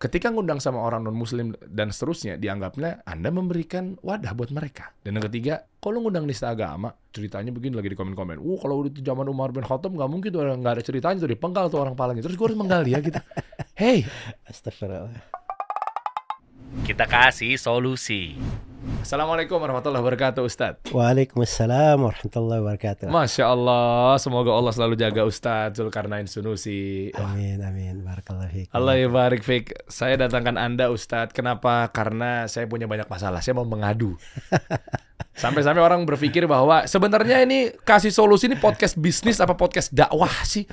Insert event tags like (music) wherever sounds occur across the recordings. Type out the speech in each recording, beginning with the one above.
ketika ngundang sama orang non muslim dan seterusnya dianggapnya anda memberikan wadah buat mereka. Dan yang ketiga kalau ngundang nista agama ceritanya begini lagi di komen-komen. Uh kalau di zaman Umar bin Khattab nggak mungkin tuh nggak ada ceritanya tuh dipenggal tuh orang palanya terus gue harus menggali ya gitu. (laughs) Hey! Astagfirullah. Kita kasih solusi. Assalamualaikum warahmatullahi wabarakatuh Ustadz Waalaikumsalam warahmatullahi wabarakatuh. Masya Allah semoga Allah selalu jaga Ustadz Zulkarnain Sunusi Amin amin barakallahu fiik. Allah barik fik. Saya datangkan Anda Ustadz. Kenapa? Karena saya punya banyak masalah. Saya mau mengadu. (laughs) Sampai-sampai orang berpikir bahwa sebenarnya ini kasih solusi ini podcast bisnis apa podcast dakwah sih?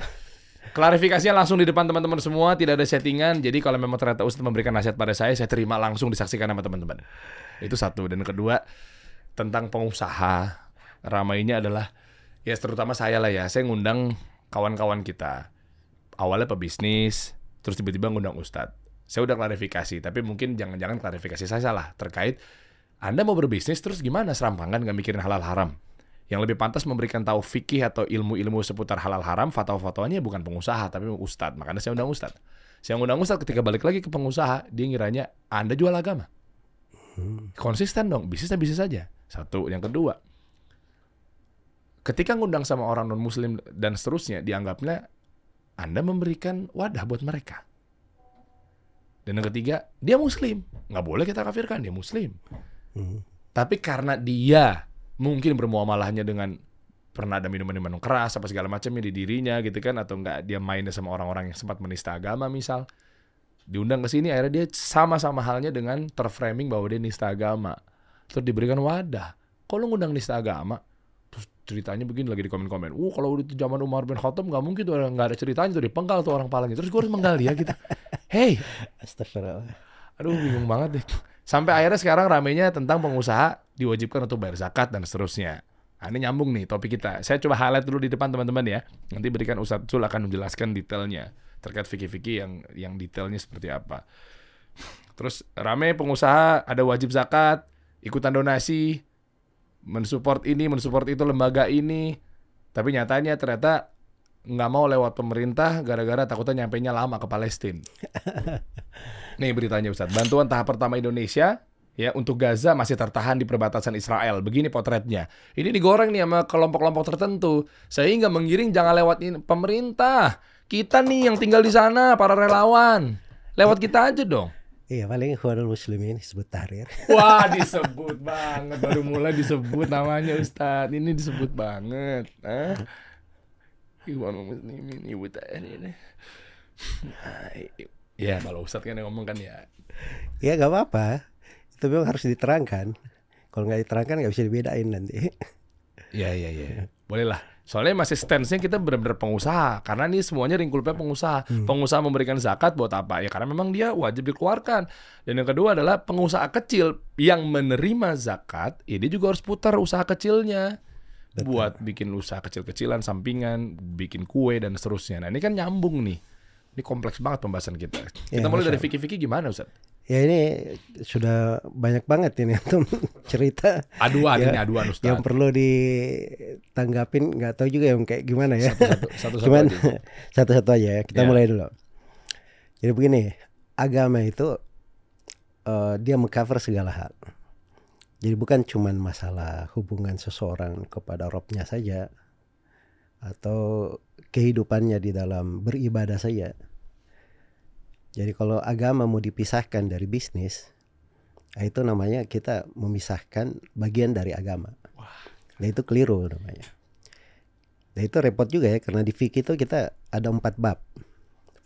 Klarifikasinya langsung di depan teman-teman semua, tidak ada settingan. Jadi kalau memang ternyata Ustadz memberikan nasihat pada saya, saya terima langsung disaksikan sama teman-teman. Itu satu. Dan kedua, tentang pengusaha. Ramainya adalah, ya terutama saya lah ya, saya ngundang kawan-kawan kita. Awalnya pebisnis, terus tiba-tiba ngundang Ustadz. Saya udah klarifikasi, tapi mungkin jangan-jangan klarifikasi saya salah terkait Anda mau berbisnis terus gimana serampangan nggak mikirin halal haram. Yang lebih pantas memberikan tahu fikih atau ilmu-ilmu seputar halal haram, fatwa-fatwanya bukan pengusaha, tapi ustadz. Makanya saya undang ustadz. Saya undang ustadz ketika balik lagi ke pengusaha, dia ngiranya Anda jual agama. Konsisten dong, bisnisnya bisnis saja. Satu. Yang kedua, ketika ngundang sama orang non-muslim dan seterusnya, dianggapnya Anda memberikan wadah buat mereka. Dan yang ketiga, dia muslim. Nggak boleh kita kafirkan, dia muslim. Hmm. Tapi karena dia mungkin bermuamalahnya dengan pernah ada minuman-minuman keras apa segala macamnya di dirinya gitu kan atau enggak dia mainnya sama orang-orang yang sempat menista agama misal diundang ke sini akhirnya dia sama-sama halnya dengan terframing bahwa dia nista agama terus diberikan wadah kalau ngundang nista agama terus ceritanya begini lagi di komen-komen uh kalau di zaman Umar bin Khattab nggak mungkin tuh nggak ada ceritanya tuh dipenggal tuh orang palanya terus gue harus menggali ya gitu (laughs) hey Astagfirullah. Aduh bingung banget deh. Sampai akhirnya sekarang ramenya tentang pengusaha diwajibkan untuk bayar zakat dan seterusnya. Nah, ini nyambung nih topik kita. Saya coba highlight dulu di depan teman-teman ya. Nanti berikan Ustadz Sul akan menjelaskan detailnya terkait fikih-fikih yang yang detailnya seperti apa. Terus rame pengusaha ada wajib zakat, ikutan donasi, mensupport ini, mensupport itu lembaga ini. Tapi nyatanya ternyata nggak mau lewat pemerintah gara-gara takutnya nyampe nya lama ke Palestina. (laughs) Nih beritanya Ustadz, bantuan tahap pertama Indonesia ya untuk Gaza masih tertahan di perbatasan Israel. Begini potretnya. Ini digoreng nih sama kelompok-kelompok tertentu sehingga menggiring jangan lewat pemerintah. Kita nih yang tinggal di sana para relawan. Lewat kita aja dong. Iya paling Ikhwanul Muslimin disebut Tahrir. (laughs) Wah disebut banget baru mulai disebut namanya Ustadz ini disebut banget. Ah. Ikhwanul Muslimin Ibu Tahrir. Nah, i- Ya kalau Ustadz kan yang ngomong kan ya Ya gak apa-apa. Itu memang harus diterangkan. Kalau nggak diterangkan nggak bisa dibedain nanti. Iya iya iya. Boleh lah. Soalnya masih stance-nya kita benar-benar pengusaha. Karena ini semuanya ringkulnya pengusaha. Pengusaha memberikan zakat buat apa? Ya karena memang dia wajib dikeluarkan. Dan yang kedua adalah pengusaha kecil yang menerima zakat, ini juga harus putar usaha kecilnya. Buat bikin usaha kecil-kecilan, sampingan, bikin kue dan seterusnya. Nah ini kan nyambung nih. Ini kompleks banget pembahasan kita. Kita Ya, mulai dari fikih-fikih gimana Ustaz? Ya ini sudah banyak banget ini untuk (laughs) cerita Aduan Ya, ini aduan Ustaz. yang perlu ditanggapin nggak tahu juga yang kayak gimana ya. Satu-satu satu-satu (laughs) Cuman aja. (laughs) satu-satu aja ya. Kita Ya. mulai dulu. Jadi begini, agama itu eh, dia mengcover segala hal. Jadi bukan cuman masalah hubungan seseorang kepada Robnya saja atau kehidupannya di dalam beribadah saja. Jadi kalau agama mau dipisahkan dari bisnis, nah itu namanya kita memisahkan bagian dari agama. Nah itu keliru namanya. Nah itu repot juga ya karena di fikih itu kita ada empat bab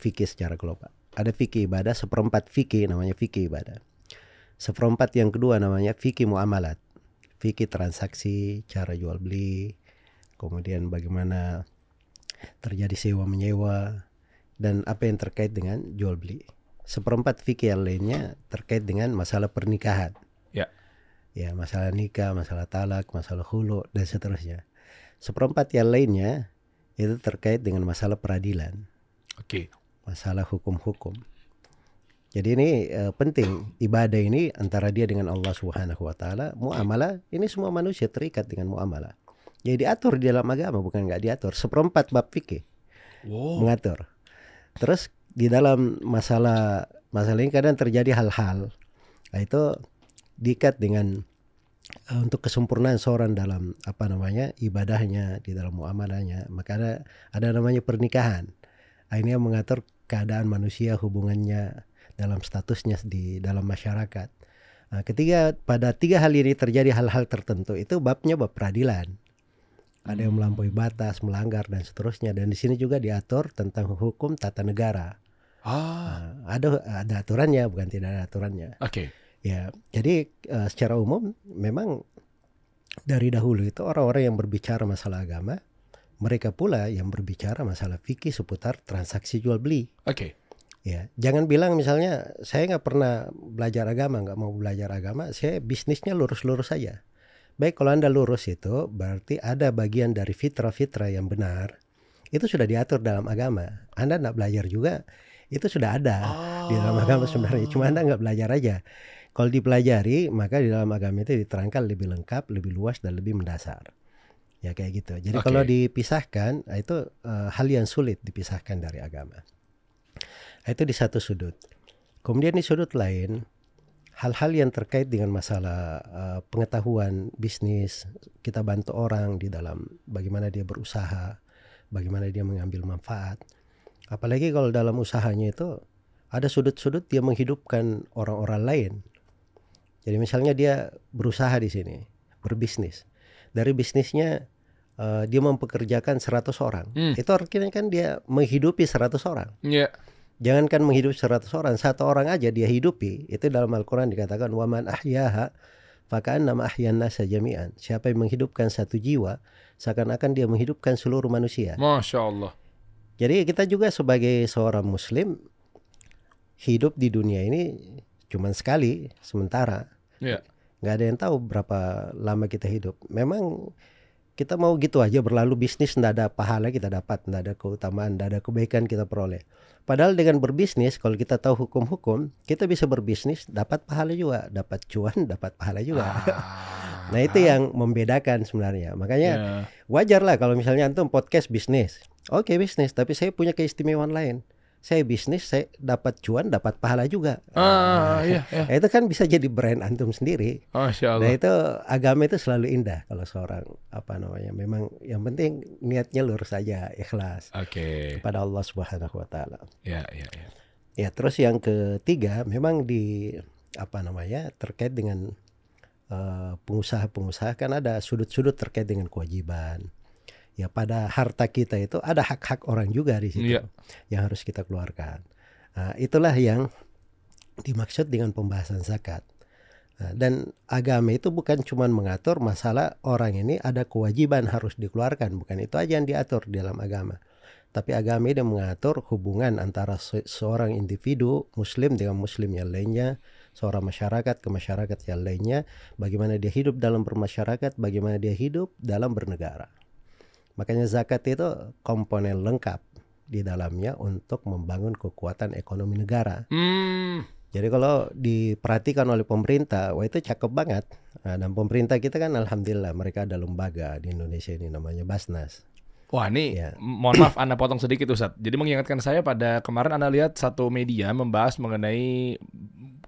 fikih secara global. Ada fikih ibadah, seperempat fikih namanya fikih ibadah. Seperempat yang kedua namanya fikih muamalat. Fikih transaksi, cara jual beli, kemudian bagaimana terjadi sewa menyewa dan apa yang terkait dengan jual beli. Seperempat fikih yang lainnya terkait dengan masalah pernikahan. Ya. Ya, masalah nikah, masalah talak, masalah hulu dan seterusnya. Seperempat yang lainnya itu terkait dengan masalah peradilan, Oke. masalah hukum-hukum. Jadi ini eh, penting ibadah ini antara dia dengan Allah Subhanahu wa taala, muamalah ini semua manusia terikat dengan muamalah. Jadi diatur di dalam agama bukan nggak diatur. Seperempat bab fikih Wow. mengatur. Terus di dalam masalah masalah ini kadang terjadi hal-hal. Nah, itu diikat dengan eh, untuk kesempurnaan seorang dalam apa namanya ibadahnya di dalam muamalahnya. Maka ada, ada namanya pernikahan. Ini yang mengatur keadaan manusia hubungannya dalam statusnya di dalam masyarakat. Nah, ketiga pada tiga hal ini terjadi hal-hal tertentu itu babnya bab peradilan ada yang melampaui batas melanggar dan seterusnya dan di sini juga diatur tentang hukum tata negara Ah, Nah, ada ada aturannya bukan tidak ada aturannya oke. Ya, jadi eh, secara umum memang dari dahulu itu orang-orang yang berbicara masalah agama, mereka pula yang berbicara masalah fikih seputar transaksi jual beli. Oke. Ya, jangan bilang misalnya saya nggak pernah belajar agama, nggak mau belajar agama, saya bisnisnya lurus-lurus saja. Baik, kalau anda lurus itu berarti ada bagian dari fitrah-fitrah yang benar itu sudah diatur dalam agama. Anda nggak belajar juga, itu sudah ada di dalam agama sebenarnya. Cuma anda nggak belajar aja. Kalau dipelajari, maka di dalam agama itu diterangkan lebih lengkap, lebih luas dan lebih mendasar. Ya kayak gitu. Jadi Oke. kalau dipisahkan, nah, itu eh, hal yang sulit dipisahkan dari agama. Itu di satu sudut. Kemudian di sudut lain, hal-hal yang terkait dengan masalah eh, pengetahuan bisnis, kita bantu orang di dalam bagaimana dia berusaha, bagaimana dia mengambil manfaat. Apalagi kalau dalam usahanya itu ada sudut-sudut dia menghidupkan orang-orang lain. Jadi misalnya dia berusaha di sini, berbisnis. Dari bisnisnya eh, dia mempekerjakan 100 orang. Hmm. Itu artinya kan dia menghidupi 100 orang. Iya. Jangankan menghidupi 100 orang, satu orang aja dia hidupi. Itu dalam Al-Qur'an dikatakan waman ahyaha fakaan nama ahyan nasa jami'an. Siapa yang menghidupkan satu jiwa, seakan-akan dia menghidupkan seluruh manusia. Masya Allah. Jadi kita juga sebagai seorang muslim hidup di dunia ini cuman sekali sementara. Iya. nggak ada yang tahu berapa lama kita hidup. Memang kita mau gitu aja berlalu bisnis nggak ada pahala kita dapat, nggak ada keutamaan, nggak ada kebaikan kita peroleh. Padahal dengan berbisnis, kalau kita tahu hukum-hukum, kita bisa berbisnis dapat pahala juga, dapat cuan, (laughs) dapat pahala juga. Ah. nah itu yang membedakan sebenarnya. Makanya Iya. wajar lah kalau misalnya antum podcast bisnis. Oke bisnis, tapi saya punya keistimewaan lain. Saya bisnis, saya dapat cuan, dapat pahala juga. Ah, iya, iya. Nah, itu kan bisa jadi brand antum sendiri. Nah Allah. itu agama itu selalu indah kalau seorang apa namanya. Memang yang penting niatnya lurus saja, ikhlas Oke. pada Allah Subhanahu Wa Taala. Ya, ya, ya. Ya terus yang ketiga memang di apa namanya terkait dengan eh, pengusaha-pengusaha kan ada sudut-sudut terkait dengan kewajiban. Ya pada harta kita itu ada hak-hak orang juga di situ Iya. yang harus kita keluarkan. Nah, itulah yang dimaksud dengan pembahasan zakat. Nah, dan agama itu bukan cuma mengatur masalah orang ini ada kewajiban harus dikeluarkan, bukan itu aja yang diatur di dalam agama. Tapi agama ini mengatur hubungan antara se- seorang individu muslim dengan muslim yang lainnya, seorang masyarakat ke masyarakat yang lainnya, bagaimana dia hidup dalam bermasyarakat, bagaimana dia hidup dalam bernegara. Makanya zakat itu komponen lengkap di dalamnya untuk membangun kekuatan ekonomi negara. Hmm. Jadi kalau diperhatikan oleh pemerintah, wah itu cakep banget. Nah, dan pemerintah kita kan alhamdulillah mereka ada lembaga di Indonesia ini namanya Basnas. Wah ini Ya. mohon maaf Anda potong sedikit Ustadz. Jadi mengingatkan saya pada kemarin Anda lihat satu media membahas mengenai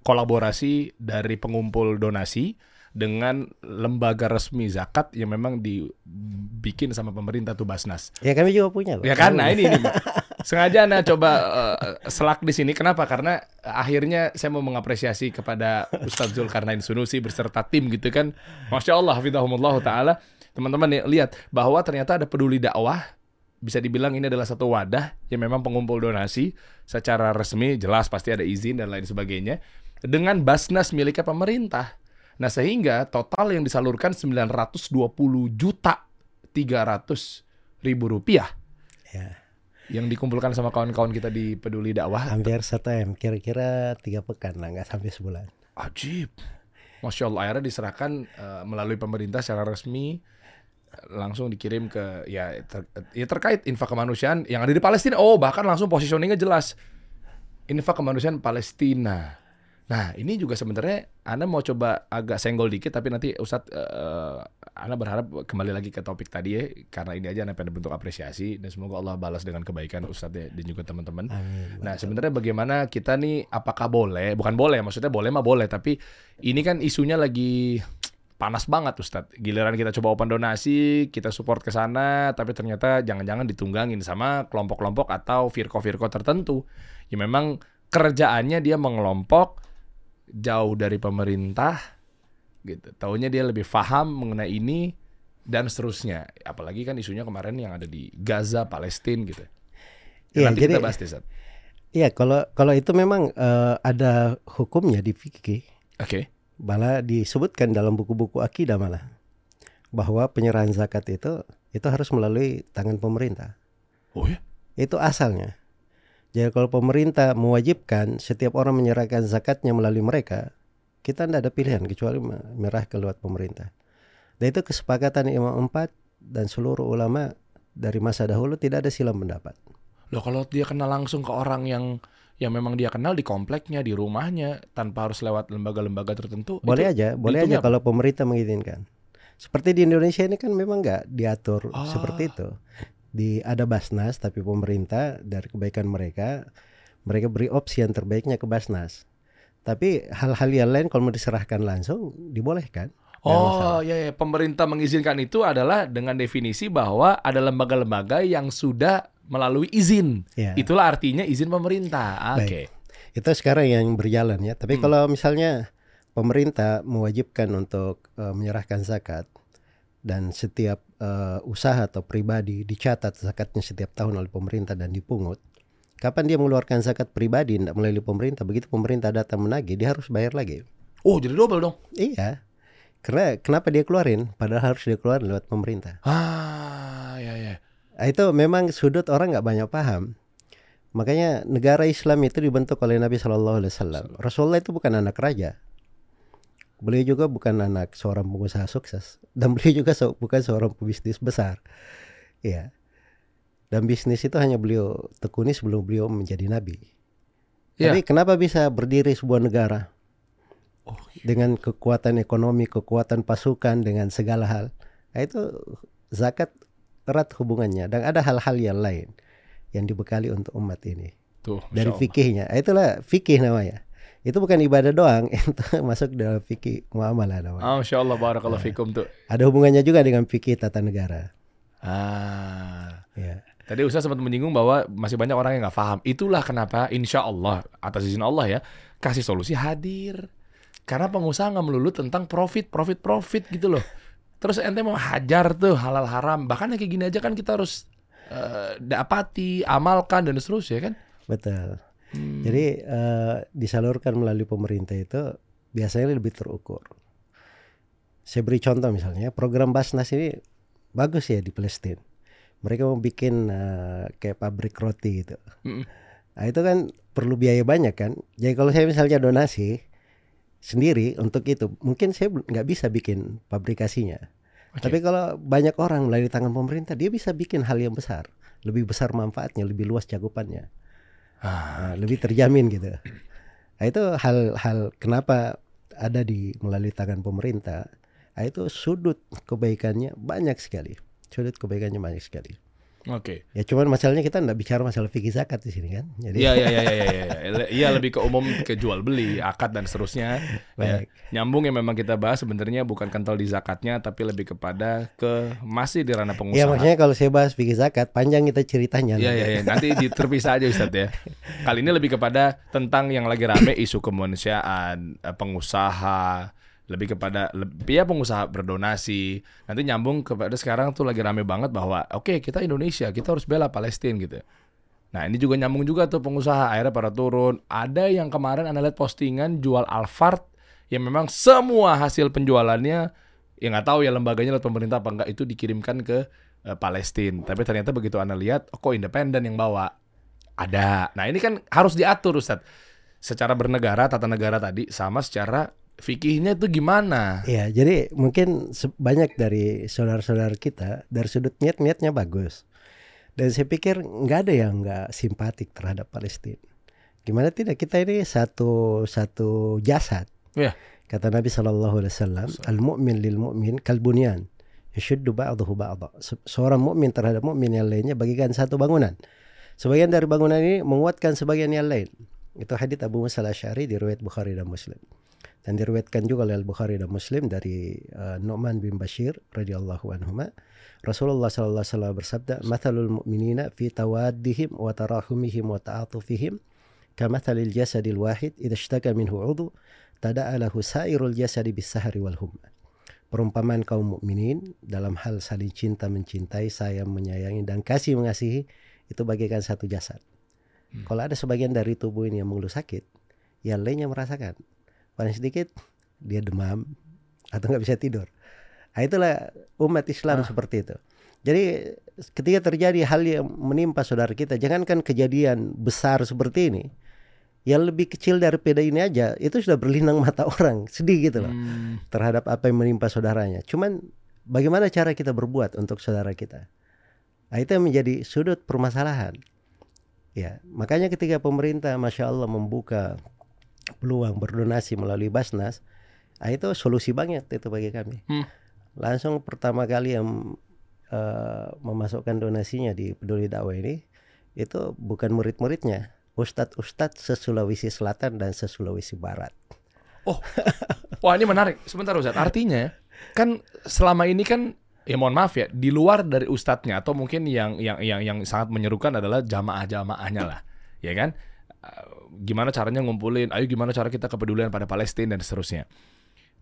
kolaborasi dari pengumpul donasi dengan lembaga resmi zakat yang memang dibikin sama pemerintah tuh Basnas. Ya kami juga punya loh. Ya kan, nah ini, ini sengaja Anda coba eh, selak di sini. Kenapa? Karena akhirnya saya mau mengapresiasi kepada Ustadz Zulkarnain Sunusi berserta tim gitu kan. Masya Allah, hafidhahumullah taala. Teman-teman nih, lihat bahwa ternyata ada peduli dakwah. Bisa dibilang ini adalah satu wadah yang memang pengumpul donasi secara resmi, jelas pasti ada izin dan lain sebagainya. Dengan Basnas miliknya pemerintah. Nah sehingga total yang disalurkan 920 juta 300 ribu rupiah Ya, yang dikumpulkan sama kawan-kawan kita di Peduli Dakwah. hampir satu M, kira-kira tiga pekan lah, nggak sampai sebulan. Ajib. Masya Allah akhirnya diserahkan eh, melalui pemerintah secara resmi langsung dikirim ke ya, ter- ya terkait infak kemanusiaan yang ada di Palestina. Oh bahkan langsung positioningnya jelas infak kemanusiaan Palestina. Nah ini juga sebenarnya Anda mau coba agak senggol dikit tapi nanti Ustadz eh, Anda berharap kembali lagi ke topik tadi ya, karena ini aja Anda pengen bentuk apresiasi dan semoga Allah balas dengan kebaikan Ustadz ya, dan juga teman-teman. Nah, sebenarnya bagaimana kita nih apakah boleh, bukan boleh, maksudnya boleh mah boleh, tapi ini kan isunya lagi panas banget Ustadz. Giliran kita coba open donasi, kita support ke sana, tapi ternyata jangan-jangan ditunggangin sama kelompok-kelompok atau firko-firko tertentu. Ya memang kerjaannya dia mengelompok jauh dari pemerintah gitu. Taunya dia lebih paham mengenai ini dan seterusnya. Apalagi kan isunya kemarin yang ada di Gaza, Palestina gitu. Ya, Iya, nanti jadi- kita bahas deh. Iya, kalau kalau itu memang eh, ada hukumnya di fikih. Oke. Malah disebutkan dalam buku-buku akidah malah bahwa penyerahan zakat itu itu harus melalui tangan pemerintah. Oh ya? Itu asalnya. Jadi kalau pemerintah mewajibkan setiap orang menyerahkan zakatnya melalui mereka, kita tidak ada pilihan kecuali merah lewat pemerintah. Dan itu kesepakatan Imam Empat dan seluruh ulama dari masa dahulu tidak ada silam pendapat. Loh kalau dia kenal langsung ke orang yang yang memang dia kenal di kompleknya, di rumahnya, tanpa harus lewat lembaga-lembaga tertentu. Boleh itu aja, boleh aja kalau pemerintah mengizinkan. Seperti di Indonesia ini kan memang nggak diatur Ah. seperti itu. Di ada Basnas tapi pemerintah dari kebaikan mereka mereka beri opsi yang terbaiknya ke Basnas. Tapi hal-hal yang lain kalau mau diserahkan langsung dibolehkan. Oh ya, ya, pemerintah mengizinkan itu adalah dengan definisi bahwa ada lembaga-lembaga yang sudah melalui izin. Ya. Itulah artinya izin pemerintah. Ah, Oke. Baik. Itu sekarang yang berjalan ya. Tapi Hmm. kalau misalnya pemerintah mewajibkan untuk eh, menyerahkan zakat dan setiap eh, usaha atau pribadi dicatat zakatnya setiap tahun oleh pemerintah dan dipungut. Kapan dia mengeluarkan zakat pribadi tidak melalui pemerintah, begitu pemerintah datang menagih, dia harus bayar lagi. Oh jadi double dong. Iya. Karena kenapa dia keluarin? Padahal harus dia keluarin lewat pemerintah. Ah ya ya. Nah, itu memang sudut orang nggak banyak paham. Makanya negara Islam itu dibentuk oleh Nabi Shallallahu Alaihi Wasallam. Rasulullah itu bukan anak raja. Beliau juga bukan anak seorang pengusaha sukses dan beliau juga se- bukan seorang pebisnis besar. Ya. Dan bisnis itu hanya beliau tekuni sebelum beliau menjadi nabi. Ya. Tapi kenapa bisa berdiri sebuah negara Oh, dengan kekuatan ekonomi, kekuatan pasukan, dengan segala hal? Nah, itu zakat erat hubungannya dan ada hal-hal yang lain yang dibekali untuk umat ini tuh. dari fikihnya. Ah, Itulah fikih namanya. Itu bukan ibadah doang, (laughs) itu masuk dalam fikih muamalah namanya. Ah, Masya Allah, barakallahu fikum tuh. Ada hubungannya juga dengan fikih tata negara. Ah. Ya. Tadi Ustaz sempat menyinggung bahwa masih banyak orang yang nggak paham. Itulah kenapa insya Allah atas izin Allah ya kasih solusi hadir. Karena pengusaha nggak melulu tentang profit, profit, profit gitu loh. Terus ente mau hajar tuh halal haram. Bahkan kayak gini aja kan kita harus eh, dapati, amalkan dan seterusnya kan. Betul. Hmm. Jadi eh, disalurkan melalui pemerintah itu biasanya lebih terukur. Saya beri contoh misalnya, program Basnas ini bagus ya di Palestina. Mereka mau bikin eh, kayak pabrik roti gitu. Mm-mm. Nah itu kan perlu biaya banyak kan. Jadi kalau saya misalnya donasi sendiri untuk itu, mungkin saya nggak bisa bikin pabrikasinya. Oke. Tapi kalau banyak orang melalui tangan pemerintah, dia bisa bikin hal yang besar, lebih besar manfaatnya, lebih luas cakupannya. Ah, lebih terjamin gitu. Nah, itu hal-hal kenapa ada di melalui tangan pemerintah. Nah, itu sudut kebaikannya banyak sekali. Sudut kebaikannya banyak sekali. Oke. Ya cuman masalahnya kita nggak bicara masalah fikih zakat di sini kan. Jadi Iya iya (laughs) iya iya iya iya. Iya lebih ke umum ke jual beli, akad dan seterusnya. Ya, Baik. nyambung yang memang kita bahas sebenarnya bukan kental di zakatnya tapi lebih kepada ke masih di ranah pengusaha. ya maksudnya kalau saya bahas fikih zakat panjang kita ceritanya. Iya iya iya. nanti di- terpisah aja Ustadz ya. Kali ini lebih kepada tentang yang lagi rame isu kemanusiaan, eh, pengusaha, lebih kepada lebih ya pengusaha berdonasi. Nanti nyambung kepada sekarang tuh lagi rame banget bahwa oke kita Indonesia, kita harus bela Palestina gitu. Nah ini juga nyambung juga tuh pengusaha akhirnya pada turun. Ada yang kemarin anda lihat postingan jual Alfard yang memang semua hasil penjualannya ya nggak tahu ya lembaganya lewat pemerintah apa enggak itu dikirimkan ke eh, Palestina. Tapi ternyata begitu anda lihat, oh, kok independen yang bawa? Ada. Nah ini kan harus diatur Ustadz. Secara bernegara, tata negara tadi sama secara fikihnya itu gimana? Iya, jadi mungkin banyak dari saudara-saudara kita dari sudut niat-niatnya bagus. Dan saya pikir nggak ada yang nggak simpatik terhadap Palestina. Gimana tidak kita ini satu satu jasad. Iya. Kata Nabi Shallallahu Alaihi Wasallam, al mu'min lil mu'min kalbunyan. Yashuddu ba'dahu ba'dha. Se- Seorang mukmin terhadap mukmin yang lainnya bagikan satu bangunan. Sebagian dari bangunan ini menguatkan sebagian yang lain. Itu hadits Abu Musa al-Asy'ari di riwayat Bukhari dan Muslim. Dan diriwayatkan juga oleh Al-Bukhari dan Muslim dari uh, Nu'man bin Bashir radhiyallahu anhuma. Rasulullah sallallahu alaihi wasallam bersabda, "Mathalul mu'minina fi tawaddihim wa tarahumihim wa ta'atufihim kamathalil jasadil wahid idza ishtaka minhu 'udhu tada'a lahu sa'irul jasadi bis-sahri wal humma." Perumpamaan kaum mukminin dalam hal saling cinta mencintai, sayang menyayangi dan kasih mengasihi itu bagaikan satu jasad. Hmm. Kalau ada sebagian dari tubuh ini yang mengeluh sakit, yang lainnya merasakan. Paling sedikit dia demam atau nggak bisa tidur. Nah, itulah umat Islam Ah. seperti itu. Jadi ketika terjadi hal yang menimpa saudara kita, jangankan kejadian besar seperti ini, yang lebih kecil daripada ini aja itu sudah berlinang mata (laughs) orang, sedih gitu loh Hmm. terhadap apa yang menimpa saudaranya. Cuman bagaimana cara kita berbuat untuk saudara kita? Nah, itu yang menjadi sudut permasalahan. Ya, makanya ketika pemerintah, masya Allah membuka peluang berdonasi melalui Basnas, nah itu solusi banget itu bagi kami. Hmm. Langsung pertama kali yang eh, memasukkan donasinya di Peduli Dakwah ini itu bukan murid-muridnya, ustadz-ustadz se-Sulawesi Selatan dan se-Sulawesi Barat. Wah ini menarik. Sebentar Ustaz. Artinya kan selama ini kan ya mohon maaf ya di luar dari ustadznya atau mungkin yang yang yang yang sangat menyerukan adalah jamaah-jamaahnya lah, ya kan? Eh, Gimana caranya ngumpulin? Ayo gimana cara kita kepedulian pada Palestina dan seterusnya.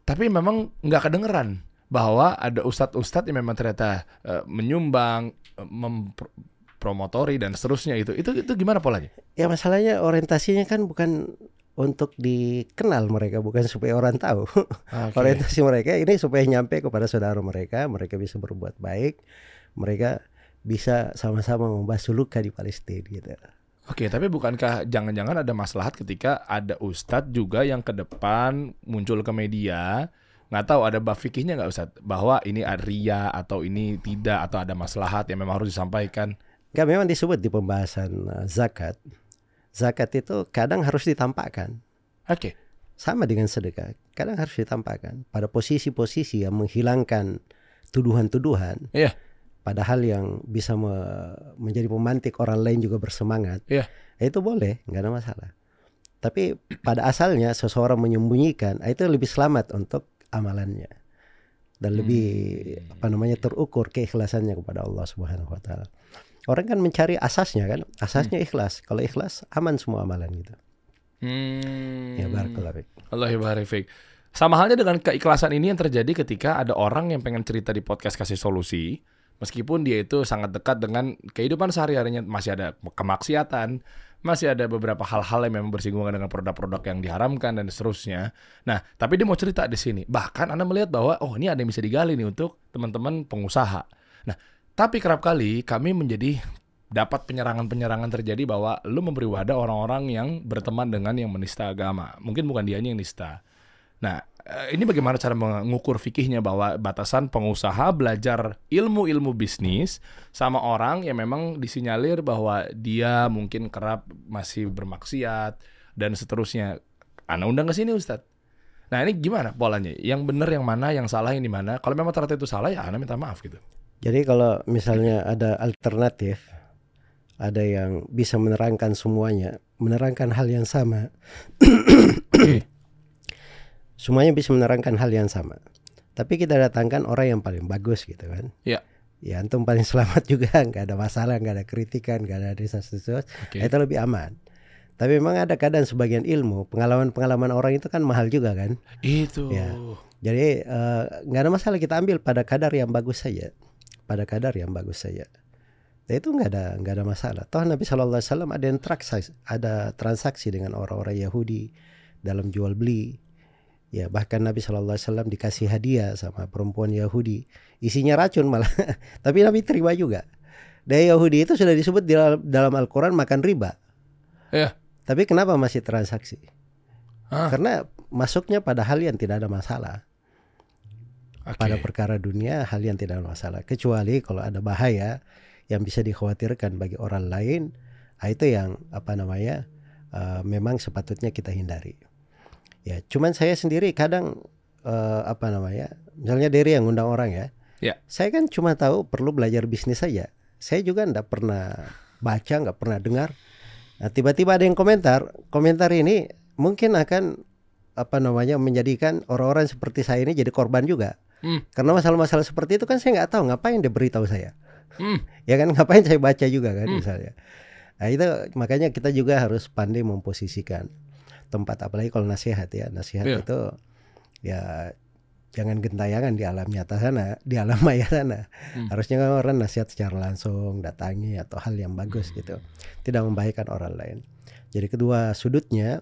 Tapi memang nggak kedengeran bahwa ada ustadz-ustadz yang memang ternyata eh, menyumbang, eh, mempromotori dan seterusnya itu. Itu itu gimana polanya? Ya masalahnya orientasinya kan bukan untuk dikenal mereka, bukan supaya orang tahu. (laughs) Orientasi mereka ini supaya nyampe kepada saudara mereka, mereka bisa berbuat baik, mereka bisa sama-sama membasuh luka di Palestina gitu. Oke, tapi bukankah jangan-jangan ada maslahat ketika ada ustadz juga yang ke depan muncul ke media, nggak tahu ada bab fikihnya nggak ustadz bahwa ini ria atau ini tidak atau ada maslahat yang memang harus disampaikan. Enggak memang disebut di pembahasan uh, zakat. Zakat itu kadang harus ditampakkan. Oke, Sama dengan sedekah, kadang harus ditampakkan pada posisi-posisi yang menghilangkan tuduhan-tuduhan. Iya. Padahal yang bisa me- menjadi pemantik orang lain juga bersemangat. Iya. Ya Itu boleh, nggak ada masalah. Tapi pada asalnya seseorang menyembunyikan, ah, itu lebih selamat untuk amalannya dan lebih Hmm. apa namanya terukur keikhlasannya kepada Allah Subhanahu Wa Taala. Orang kan mencari asasnya kan, asasnya ikhlas. Kalau ikhlas aman semua amalan gitu. Hmm. Ya barakallahu. Allah barik. Sama halnya dengan keikhlasan ini yang terjadi ketika ada orang yang pengen cerita di podcast kasih solusi, meskipun dia itu sangat dekat dengan kehidupan sehari-harinya masih ada kemaksiatan, masih ada beberapa hal-hal yang memang bersinggungan dengan produk-produk yang diharamkan dan seterusnya. Nah, tapi dia mau cerita di sini. Bahkan Anda melihat bahwa oh ini ada yang bisa digali nih untuk teman-teman pengusaha. Nah, tapi kerap kali kami menjadi dapat penyerangan-penyerangan terjadi bahwa lu memberi wadah orang-orang yang berteman dengan yang menista agama. Mungkin bukan dianya yang nista. Nah, ini bagaimana cara mengukur fikihnya bahwa batasan pengusaha belajar ilmu-ilmu bisnis sama orang yang memang disinyalir bahwa dia mungkin kerap masih bermaksiat dan seterusnya. Anda undang ke sini Ustadz. Nah ini gimana polanya? Yang benar yang mana, yang salah yang di mana? Kalau memang ternyata itu salah ya Anda minta maaf gitu. Jadi kalau misalnya ada alternatif, ada yang bisa menerangkan semuanya, menerangkan hal yang sama. (clears throat) semuanya bisa menerangkan hal yang sama. Tapi kita datangkan orang yang paling bagus gitu kan. Iya. Ya antum paling selamat (laughs) juga, nggak ada masalah, nggak ada kritikan, nggak ada desas-desus. Oke. Itu lebih aman. Tapi memang ada kadang sebagian ilmu, pengalaman-pengalaman orang itu kan mahal juga kan. Itu. Ya. Jadi eh, nggak ada masalah kita ambil pada kadar yang bagus saja, pada kadar yang bagus saja. Dan itu nggak ada nggak ada masalah. Toh Nabi Shallallahu Alaihi Wasallam ada yang transaksi, ada transaksi dengan orang-orang Yahudi dalam jual beli. Ya bahkan Nabi Shallallahu Alaihi Wasallam dikasih hadiah sama perempuan Yahudi, isinya racun malah. (laughs) Tapi Nabi terima juga. Dari Yahudi itu sudah disebut di dalam, Al-Quran makan riba. Iya. Tapi kenapa masih transaksi? Ah. Karena masuknya pada hal yang tidak ada masalah Oke. pada perkara dunia hal yang tidak ada masalah kecuali kalau ada bahaya yang bisa dikhawatirkan bagi orang lain ah, itu yang apa namanya eh, memang sepatutnya kita hindari ya cuman saya sendiri kadang eh, apa namanya misalnya dari yang undang orang ya Ya. Saya kan cuma tahu perlu belajar bisnis saja. Saya juga nggak pernah baca, nggak pernah dengar. Nah, tiba-tiba ada yang komentar. Komentar ini mungkin akan apa namanya menjadikan orang-orang seperti saya ini jadi korban juga. Hmm. Karena masalah-masalah seperti itu kan saya nggak tahu ngapain dia beritahu saya. Hmm. (laughs) Ya kan ngapain saya baca juga kan Hmm. misalnya. Nah itu makanya kita juga harus pandai memposisikan tempat apalagi kalau nasihat ya. Nasihat Iya. itu ya jangan gentayangan di alam nyata sana di alam (laughs) maya sana. Hmm. harusnya kan orang nasihat secara langsung datangi atau hal yang bagus gitu. Tidak membahayakan orang lain. Jadi kedua sudutnya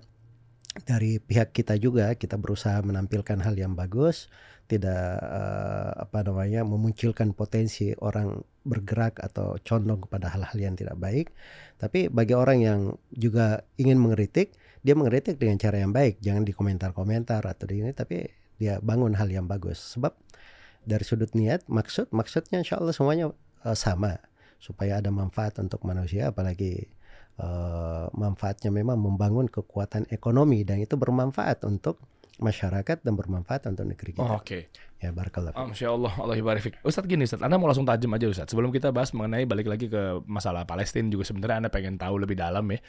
dari pihak kita juga kita berusaha menampilkan hal yang bagus tidak eh, apa namanya memunculkan potensi orang bergerak atau condong kepada hal-hal yang tidak baik. Tapi bagi orang yang juga ingin mengkritik dia mengkritik dengan cara yang baik. Jangan di komentar-komentar atau di ini tapi dia bangun hal yang bagus. Sebab dari sudut niat maksud maksudnya insya Allah semuanya eh, sama. Supaya ada manfaat untuk manusia apalagi eh, manfaatnya memang membangun kekuatan ekonomi. Dan itu bermanfaat untuk masyarakat dan bermanfaat untuk negeri kita Oh, Oke. ya barakallah Ah, Masya Allah, Allah ibarik. Ustadz gini Ustadz, Anda mau langsung tajam aja Ustadz. Sebelum kita bahas mengenai balik lagi ke masalah Palestina juga sebenarnya Anda pengen tahu lebih dalam ya.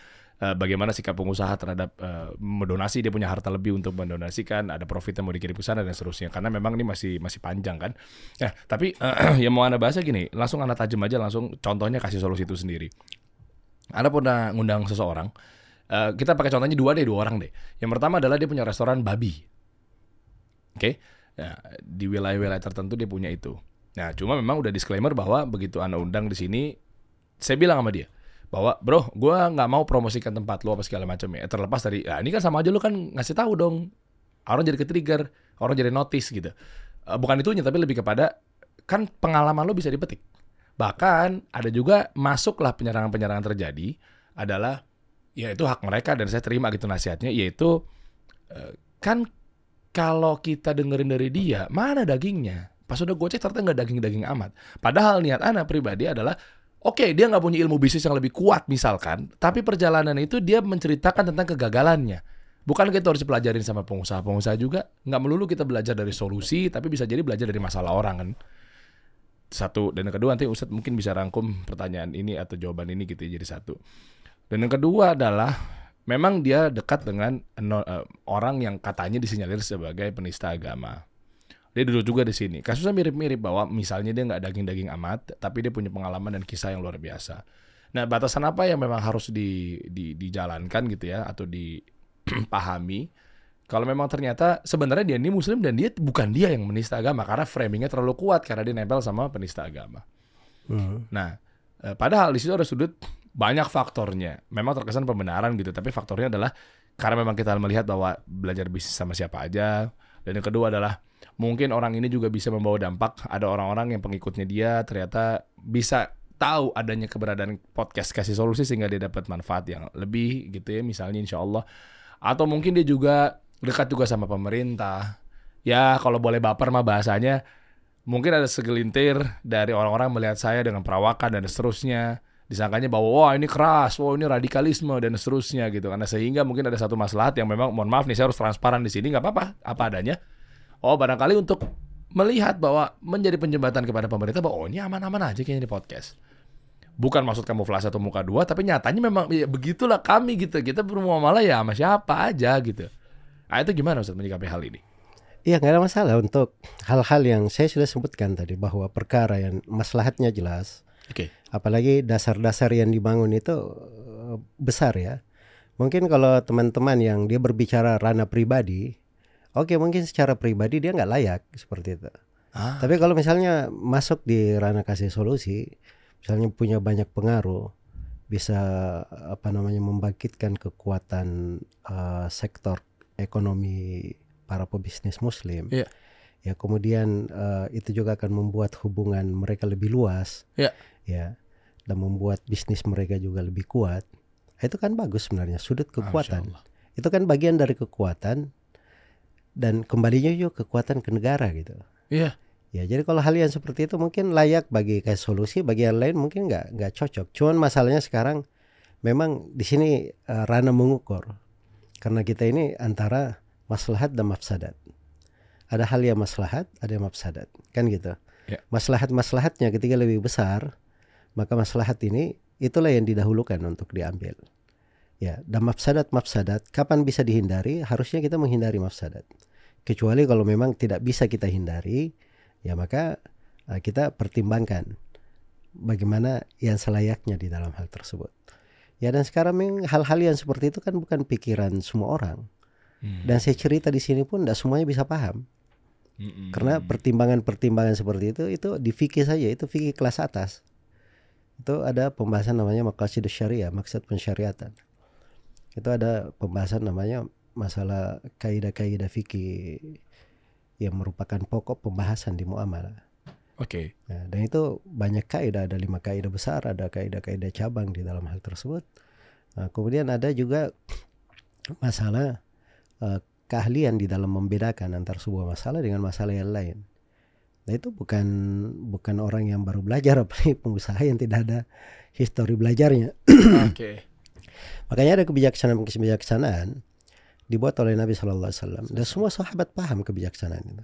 eh, bagaimana sikap pengusaha terhadap eh, mendonasi dia punya harta lebih untuk mendonasikan ada profit yang mau dikirim ke sana dan seterusnya karena memang ini masih masih panjang kan ya tapi eh, (clears throat) yang mau anda bahas gini langsung anda tajam aja langsung contohnya kasih solusi itu sendiri anda pernah ngundang seseorang eh, kita pakai contohnya dua deh dua orang deh yang pertama adalah dia punya restoran babi oke Ya, di wilayah-wilayah tertentu dia punya itu. Nah, cuma memang udah disclaimer bahwa begitu anda undang di sini, saya bilang sama dia bahwa bro, gua nggak mau promosikan tempat lu apa segala macam ya. Terlepas dari, ya ini kan sama aja lu kan ngasih tahu dong. Orang jadi ke-trigger, orang jadi notice gitu. Eh, bukan itunya, tapi lebih kepada kan pengalaman lu bisa dipetik. Bahkan ada juga masuklah penyerangan-penyerangan terjadi adalah ya itu hak mereka dan saya terima gitu nasihatnya yaitu eh, kan kalau kita dengerin dari dia, mana dagingnya? Pas udah gue cek ternyata nggak daging-daging amat. Padahal niat anak pribadi adalah, oke dia nggak punya ilmu bisnis yang lebih kuat misalkan, tapi perjalanan itu dia menceritakan tentang kegagalannya. Bukan kita harus pelajarin sama pengusaha-pengusaha juga. Nggak melulu kita belajar dari solusi, tapi bisa jadi belajar dari masalah orang kan. Satu dan yang kedua nanti Ustadz mungkin bisa rangkum pertanyaan ini atau jawaban ini gitu ya, jadi satu. Dan yang kedua adalah memang dia dekat dengan eh, orang yang katanya disinyalir sebagai penista agama. Dia duduk juga di sini. Kasusnya mirip-mirip bahwa misalnya dia nggak daging-daging amat, tapi dia punya pengalaman dan kisah yang luar biasa. Nah, batasan apa yang memang harus di, di- dijalankan gitu ya, atau dipahami? (clears throat) Kalau memang ternyata sebenarnya dia ini muslim dan dia bukan dia yang menista agama karena framingnya terlalu kuat karena dia nempel sama penista agama. Hmm. Nah, eh, padahal di situ ada sudut banyak faktornya. Memang terkesan pembenaran gitu, tapi faktornya adalah karena memang kita melihat bahwa belajar bisnis sama siapa aja. Dan yang kedua adalah mungkin orang ini juga bisa membawa dampak. Ada orang-orang yang pengikutnya dia ternyata bisa tahu adanya keberadaan podcast kasih solusi sehingga dia dapat manfaat yang lebih gitu ya misalnya insya Allah. Atau mungkin dia juga dekat juga sama pemerintah. Ya kalau boleh baper mah bahasanya mungkin ada segelintir dari orang-orang melihat saya dengan perawakan dan seterusnya disangkanya bahwa wah ini keras, wah ini radikalisme dan seterusnya gitu karena sehingga mungkin ada satu maslahat yang memang mohon maaf nih saya harus transparan di sini nggak apa-apa apa adanya. Oh barangkali untuk melihat bahwa menjadi penjembatan kepada pemerintah bahwa oh ini aman-aman aja kayaknya di podcast. Bukan maksud kamuflase atau muka dua, tapi nyatanya memang ya, begitulah kami gitu. Kita bermuamalah ya sama siapa aja gitu. Nah, itu gimana Ustaz menyikapi hal ini? Iya nggak ada masalah untuk hal-hal yang saya sudah sebutkan tadi bahwa perkara yang maslahatnya jelas, Oke. Apalagi dasar-dasar yang dibangun itu eh, besar ya. Mungkin kalau teman-teman yang dia berbicara ranah pribadi, oke mungkin secara pribadi dia nggak layak seperti itu. Ah, Tapi kalau misalnya masuk di ranah kasih solusi, misalnya punya banyak pengaruh, bisa apa namanya membangkitkan kekuatan eh, sektor ekonomi para pebisnis Muslim. Iya. Ya kemudian eh, itu juga akan membuat hubungan mereka lebih luas. Iya. Ya. Dan membuat bisnis mereka juga lebih kuat. Itu kan bagus sebenarnya sudut Masya kekuatan. Itu kan bagian dari kekuatan dan kembalinya juga kekuatan ke negara gitu. Iya. Ya, jadi kalau hal yang seperti itu mungkin layak bagi kayak solusi, bagi yang lain mungkin nggak nggak cocok. Cuman masalahnya sekarang memang di sini eh, ranah mengukur karena kita ini antara maslahat dan mafsadat. Ada hal yang maslahat, ada yang mafsadat, kan gitu. Ya. Maslahat-maslahatnya ketika lebih besar, maka maslahat ini itulah yang didahulukan untuk diambil. Ya, dan mafsadat-mafsadat kapan bisa dihindari? Harusnya kita menghindari mafsadat. Kecuali kalau memang tidak bisa kita hindari, ya maka eh, kita pertimbangkan bagaimana yang selayaknya di dalam hal tersebut. Ya dan sekarang hal-hal yang seperti itu kan bukan pikiran semua orang. Hmm. Dan saya cerita di sini pun tidak semuanya bisa paham. Mm-mm. Karena pertimbangan-pertimbangan seperti itu itu di fikih saja, itu fikih kelas atas. Itu ada pembahasan namanya maqasid syariah, maksud pensyariatan. Itu ada pembahasan namanya masalah kaidah-kaidah fikih yang merupakan pokok pembahasan di muamalah. Oke. Nah, dan itu banyak kaidah, ada lima kaidah besar, ada kaidah-kaidah cabang di dalam hal tersebut. Nah, kemudian ada juga masalah eh, keahlian di dalam membedakan antara sebuah masalah dengan masalah yang lain. Nah itu bukan bukan orang yang baru belajar, (laughs) apalagi pengusaha yang tidak ada histori belajarnya. (clears throat) Oke. Makanya ada kebijaksanaan-kebijaksanaan dibuat oleh Nabi Shallallahu Alaihi Wasallam dan semua sahabat paham kebijaksanaan itu.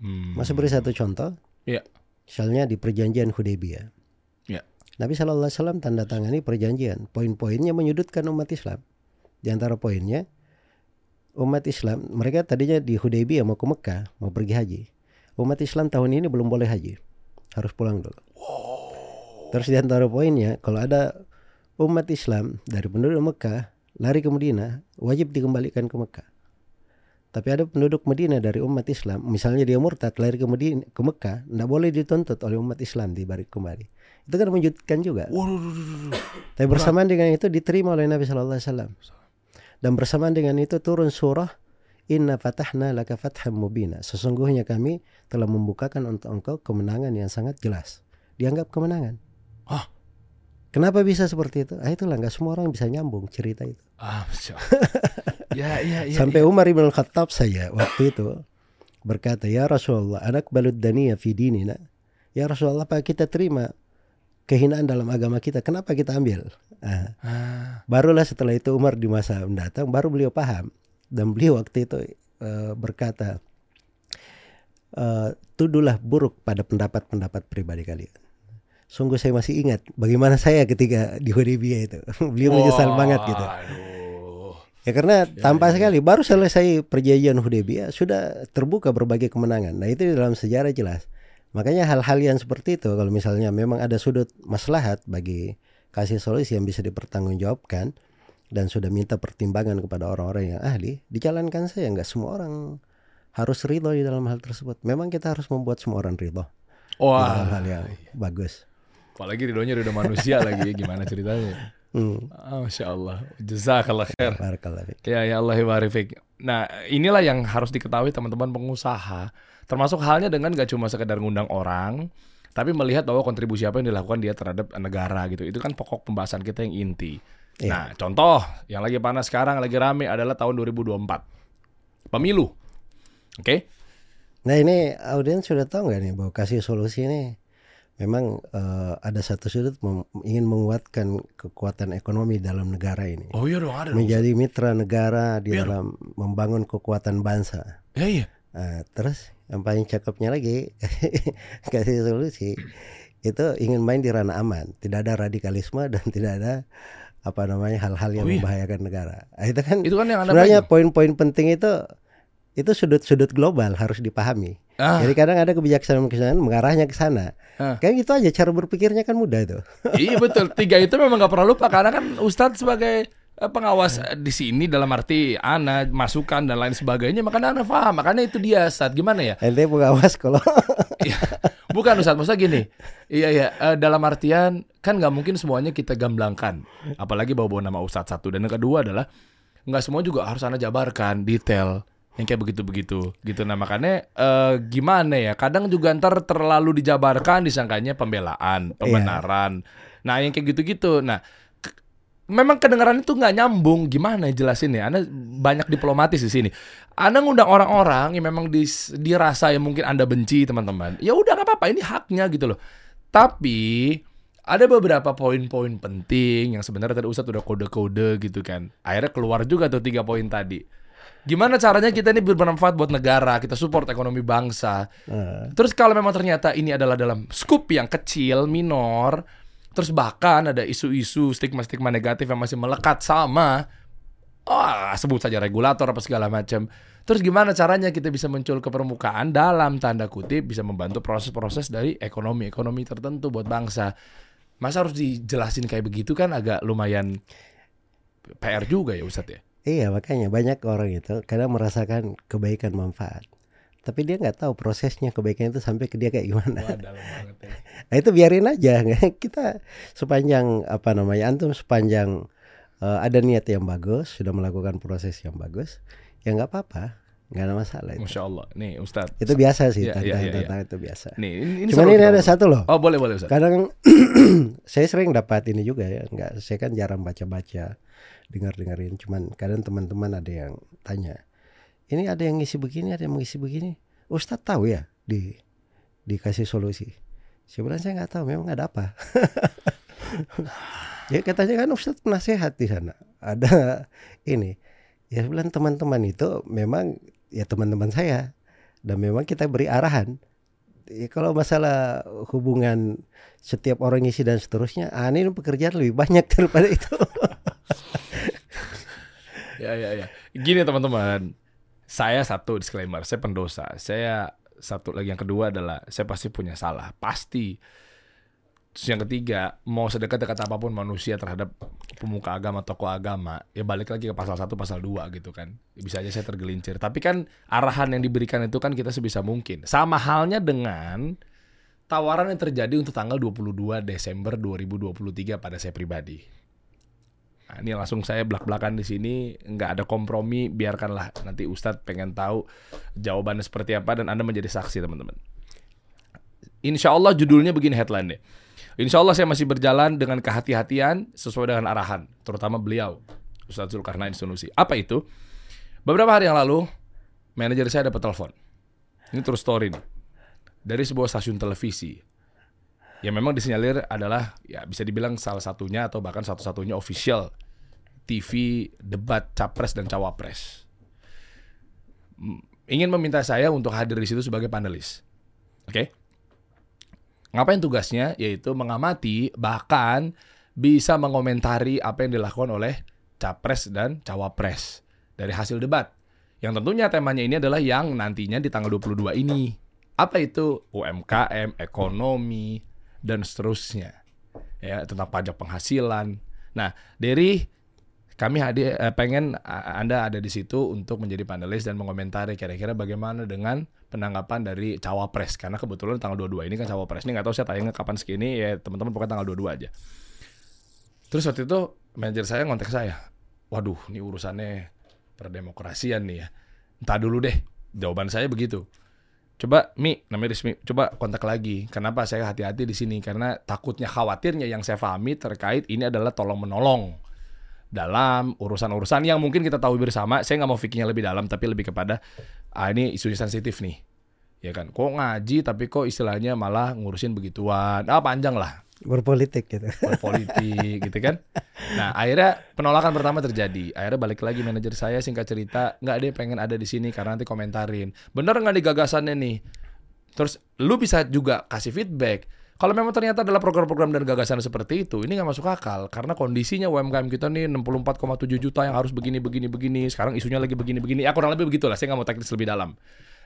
Hmm. Masih beri satu contoh. Iya. Misalnya di perjanjian Hudaybiyah. Iya. Nabi Shallallahu Alaihi Wasallam tanda tangani perjanjian. Poin-poinnya menyudutkan umat Islam. Di antara poinnya umat Islam mereka tadinya di Hudaybiyah mau ke Mekah mau pergi haji. Umat Islam tahun ini belum boleh haji. Harus pulang dulu. Terus di antara poinnya kalau ada umat Islam dari penduduk Mekah lari ke Madinah wajib dikembalikan ke Mekah. Tapi ada penduduk Madinah dari umat Islam, misalnya dia murtad lari ke Madinah, ke Mekah, tidak boleh dituntut oleh umat Islam dibalik kembali. Itu kan menyudutkan juga. Tapi bersamaan dengan itu diterima oleh Nabi Shallallahu Alaihi Wasallam. Dan bersamaan dengan itu turun surah Inna fatahna laka fatham mubina. Sesungguhnya kami telah membukakan untuk engkau kemenangan yang sangat jelas. Dianggap kemenangan. Hah? Kenapa bisa seperti itu? Ah itulah nggak semua orang bisa nyambung cerita itu. Ah, (laughs) ya, ya, ya. Sampai Umar ibn Khattab saya waktu itu berkata, Ya Rasulullah, anak balud daniya fi dinina. Ya Rasulullah, apa kita terima kehinaan dalam agama kita? Kenapa kita ambil? Ah, Ah, barulah setelah itu Umar di masa mendatang, baru beliau paham. Dan beliau waktu itu eh, berkata, eh, tuduhlah buruk pada pendapat-pendapat pribadi kalian. Sungguh saya masih ingat bagaimana saya ketika (laughs) di Hudaybiyah itu. (laughs) beliau menyesal banget gitu. Aduh. Ya karena tanpa sekali baru selesai perjanjian Hudaybiyah sudah terbuka berbagai kemenangan. Nah itu di dalam sejarah jelas. Makanya hal-hal yang seperti itu kalau misalnya memang ada sudut maslahat bagi kasih solusi yang bisa dipertanggungjawabkan dan sudah minta pertimbangan kepada orang-orang yang ahli, dijalankan saja. Nggak semua orang harus ridho di dalam hal tersebut. Memang kita harus membuat semua orang ridho di dalam hal Wah, yang bagus. apalagi ridhonya ridho manusia lagi. Gimana ceritanya? (laughs) Hmm. Ah, Masya Allah. Jazakallah khair. Ya, ya Allah warifik. Nah, inilah yang harus diketahui teman-teman pengusaha. Termasuk halnya dengan gak cuma sekedar ngundang orang, tapi melihat bahwa kontribusi apa yang dilakukan dia terhadap negara gitu. Itu kan pokok pembahasan kita yang inti. Iya. Nah, contoh yang lagi panas sekarang, lagi rame adalah tahun 2024. Pemilu. Oke? Nah ini audiens sudah tahu nggak nih bahwa kasih solusi ini memang eh, ada satu sudut mem- ingin menguatkan kekuatan ekonomi dalam negara ini, Oh iya dong, ada dong. menjadi mitra negara di dalam membangun kekuatan bangsa. Ya, iya. Nah, terus yang paling cakepnya lagi (laughs) kasih solusi itu ingin main di ranah aman, tidak ada radikalisme dan tidak ada apa namanya hal-hal yang Oh, iya. membahayakan negara. Nah, itu kan Itu kan yang sebenarnya poin-poin penting itu itu sudut-sudut global harus dipahami. Ah, Jadi kadang ada kebijaksanaan-kebijaksanaan mengarahnya ke sana. Ah. Kayak gitu aja cara berpikirnya kan mudah itu. iya betul. Tiga itu memang nggak pernah lupa karena kan Ustadz sebagai pengawas eh, di sini dalam arti ana masukan dan lain sebagainya makanya ana paham makanya itu dia Ustadz. Gimana ya? Ente pengawas kalau (laughs) Iya. bukan Ustadz. Maksudnya gini. Iya iya. Eh, dalam artian kan nggak mungkin semuanya kita gamblangkan. Apalagi bawa bawa nama Ustadz satu. Dan yang kedua adalah nggak semua juga harus ana jabarkan detail. Yang kayak begitu-begitu. Gitu. Nah makanya eh, gimana ya? Kadang juga ntar terlalu dijabarkan disangkanya pembelaan pembenaran. Nah yang kayak gitu-gitu. Nah memang kedengaran itu nggak nyambung. Gimana jelasinnya? Anda banyak diplomatis di sini. Anda ngundang orang-orang yang memang dis- dirasa yang mungkin anda benci teman-teman. Ya udah nggak apa-apa. Ini haknya gitu loh. Tapi ada beberapa poin-poin penting yang sebenarnya tadi Ustadz udah kode-kode gitu kan. Akhirnya keluar juga tuh tiga poin tadi. Gimana caranya kita ini bermanfaat buat negara, kita support ekonomi bangsa. Eh, Terus kalau memang ternyata ini adalah dalam skup yang kecil, minor, terus bahkan ada isu-isu stigma-stigma negatif yang masih melekat sama ah sebut saja regulator apa segala macam. Terus gimana caranya kita bisa muncul ke permukaan dalam tanda kutip bisa membantu proses-proses dari ekonomi-ekonomi tertentu buat bangsa. Masa harus dijelasin kayak begitu kan agak lumayan PR juga ya Ustadz ya. Iya makanya banyak orang itu kadang merasakan kebaikan manfaat, tapi dia nggak tahu prosesnya kebaikan itu sampai ke dia kayak gimana. Wah, dalam banget ya. (laughs) Nah itu biarin aja, (laughs) kita sepanjang apa namanya antum sepanjang eh, ada niat yang bagus, sudah melakukan proses yang bagus, ya nggak apa-apa, nggak ada masalah itu. Masya Allah. Nih Ustadz. Itu biasa sih, Iya, iya, iya, tantangan-tantangan itu biasa. Nih ini, ini Cuman ini ada satu loh. Oh boleh boleh Ustadz. Kadang (clears throat) saya sering dapat ini juga ya, nggak saya kan jarang baca-baca, dengar-dengerin. Cuman kadang teman-teman ada yang tanya, ini ada yang ngisi begini, ada yang mengisi begini. Ustadz tahu ya di dikasih solusi. Bilang saya nggak tahu, memang ada apa. (laughs) ya katanya kan Ustadz penasehat di sana. Ada ini. Ya bilang teman-teman itu memang ya teman-teman saya dan memang kita beri arahan. Ya, kalau masalah hubungan setiap orang ngisi dan seterusnya, ah, ini pekerjaan lebih banyak (laughs) daripada itu. Ya ya ya. Gini teman-teman. Saya satu disclaimer, saya pendosa. Saya satu lagi yang kedua adalah saya pasti punya salah, pasti. Terus yang ketiga, mau sedekat-dekat apa pun manusia terhadap pemuka agama, tokoh agama, ya balik lagi ke pasal 1, pasal 2 gitu kan. Bisa aja saya tergelincir. Tapi kan arahan yang diberikan itu kan kita sebisa mungkin. Sama halnya dengan tawaran yang terjadi untuk tanggal 22 Desember 2023 pada saya pribadi. Nah, ini langsung saya belak-belakan di sini, nggak ada kompromi, biarkanlah nanti Ustadz pengen tahu jawabannya seperti apa dan Anda menjadi saksi teman-teman. Insya Allah judulnya begini headline deh. Insya Allah saya masih berjalan dengan kehati-hatian sesuai dengan arahan, terutama beliau, Ustadz Zulkarnain Sunusi. Apa itu? Beberapa hari yang lalu, manajer saya dapat telepon. Ini true story nih. Dari sebuah stasiun televisi yang memang disinyalir adalah ya bisa dibilang salah satunya atau bahkan satu-satunya official TV debat capres dan cawapres. Ingin meminta saya untuk hadir di situ sebagai panelis. Oke? Ngapain tugasnya? Yaitu mengamati bahkan bisa mengomentari apa yang dilakukan oleh capres dan cawapres dari hasil debat. Yang tentunya temanya ini adalah yang nantinya di tanggal 22 ini. Apa itu? UMKM, ekonomi, dan seterusnya. Ya, tentang pajak penghasilan. Nah, dari kami hadir eh, pengen a- Anda ada di situ untuk menjadi panelis dan mengomentari kira-kira bagaimana dengan penanggapan dari cawapres karena kebetulan tanggal 22 ini kan cawapres ini nggak tahu saya tayangnya kapan segini ya teman-teman pokoknya tanggal 22 aja. Terus waktu itu manajer saya ngontek saya. Waduh, ini urusannya perdemokrasian nih ya. Entah dulu deh. Jawaban saya begitu. Coba Mi, namanya Rizmi, coba kontak lagi. Kenapa saya hati-hati di sini? Karena takutnya khawatirnya yang saya pahami terkait ini adalah tolong menolong dalam urusan-urusan yang mungkin kita tahu bersama. Saya nggak mau fikirnya lebih dalam, tapi lebih kepada ah ini isu sensitif nih, ya kan? Kok ngaji tapi kok istilahnya malah ngurusin begituan? Ah panjang lah Berpolitik gitu. (laughs) berpolitik gitu kan. Nah akhirnya penolakan pertama terjadi. Akhirnya balik lagi manajer saya singkat cerita nggak dia pengen ada di sini karena nanti komentarin. Bener nggak nih gagasannya nih? Terus lu bisa juga kasih feedback. Kalau memang ternyata adalah program-program dan gagasan seperti itu, ini nggak masuk akal karena kondisinya UMKM kita nih 64,7 juta yang harus begini begini begini. Sekarang isunya lagi begini begini. Ya kurang lebih begitulah. Saya nggak mau teknis lebih dalam.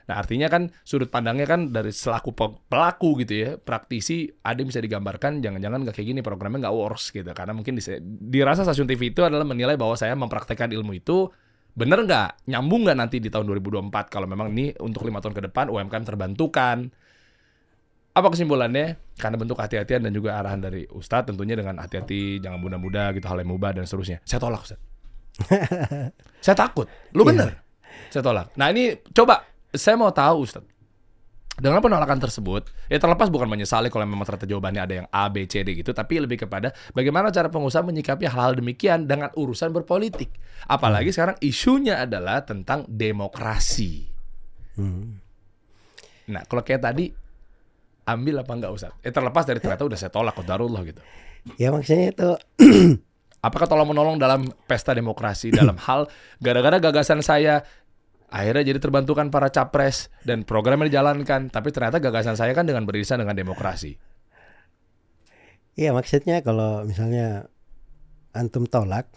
Nah artinya kan sudut pandangnya kan dari selaku pe- pelaku gitu ya, praktisi ada yang bisa digambarkan jangan-jangan nggak kayak gini programnya nggak works gitu. Karena mungkin dise- dirasa stasiun TV itu adalah menilai bahwa saya mempraktekkan ilmu itu bener nggak? Nyambung nggak nanti di tahun 2024 kalau memang ini untuk lima tahun ke depan UMKM terbantukan. Apa kesimpulannya? Karena bentuk hati-hatian dan juga arahan dari Ustadz tentunya dengan hati-hati jangan muda-muda gitu hal yang mubah dan seterusnya. Saya tolak Ustadz. (laughs) Saya takut. Lu bener? Saya tolak. Nah ini coba saya mau tahu Ustadz dengan penolakan tersebut, ya terlepas bukan menyesali kalau memang ternyata jawabannya ada yang A, B, C, D gitu, tapi lebih kepada bagaimana cara pengusaha menyikapi hal-hal demikian dengan urusan berpolitik. Apalagi sekarang isunya adalah tentang demokrasi. Hmm. Nah, kalau kayak tadi, ambil apa enggak Ustadz? Eh terlepas dari ternyata udah saya tolak, darullah gitu. Ya maksudnya itu Apakah tolong menolong dalam pesta demokrasi dalam (clears throat) hal gara-gara gagasan saya akhirnya jadi terbantukan para capres dan programnya dijalankan, tapi ternyata gagasan saya kan dengan beririsan dengan demokrasi. Iya maksudnya kalau misalnya antum tolak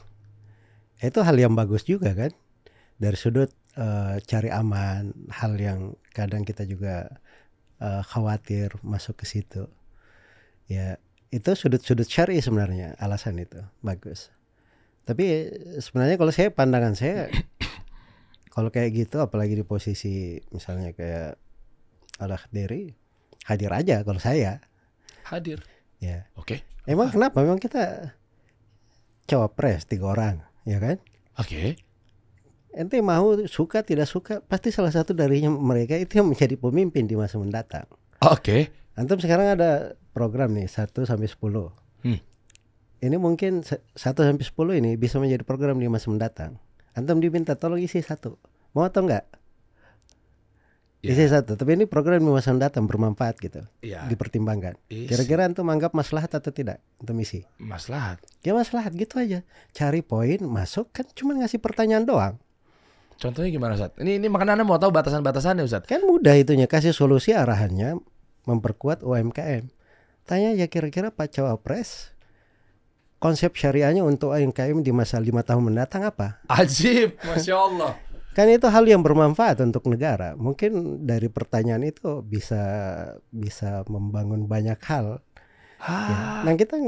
itu hal yang bagus juga kan? Dari sudut eh, cari aman hal yang kadang kita juga eh, khawatir masuk ke situ. Ya itu sudut-sudut syari sebenarnya alasan itu. Bagus. Tapi sebenarnya kalau saya pandangan saya kalau kayak gitu apalagi di posisi misalnya kayak al Khdiri hadir aja kalau saya Hadir. ya Oke. emang kenapa memang kita cawapres tiga orang ya kan Oke. ente mau suka tidak suka pasti salah satu dari mereka itu yang menjadi pemimpin di masa mendatang Oke. antum sekarang ada program nih 1 sampai 10 Hmm. ini mungkin 1 sampai 10 ini bisa menjadi program di masa mendatang antum diminta tolong isi satu mau atau enggak Ya. isi satu tapi ini program di masa mendatang bermanfaat gitu Iya. dipertimbangkan kira-kira antum anggap maslahat atau tidak antum isi maslahat. ya maslahat gitu aja cari poin masuk kan cuma ngasih pertanyaan doang Contohnya gimana Ustaz? Ini ini makanya Anda mau tahu batasan-batasannya Ustaz. kan mudah itunya kasih solusi arahannya memperkuat UMKM tanya aja kira-kira Pak Cawapres konsep syariahnya untuk UMKM di masa lima tahun mendatang apa Ajib, masya Allah. (laughs) kan itu hal yang bermanfaat untuk negara mungkin dari pertanyaan itu bisa bisa membangun banyak hal Ya. Nah kita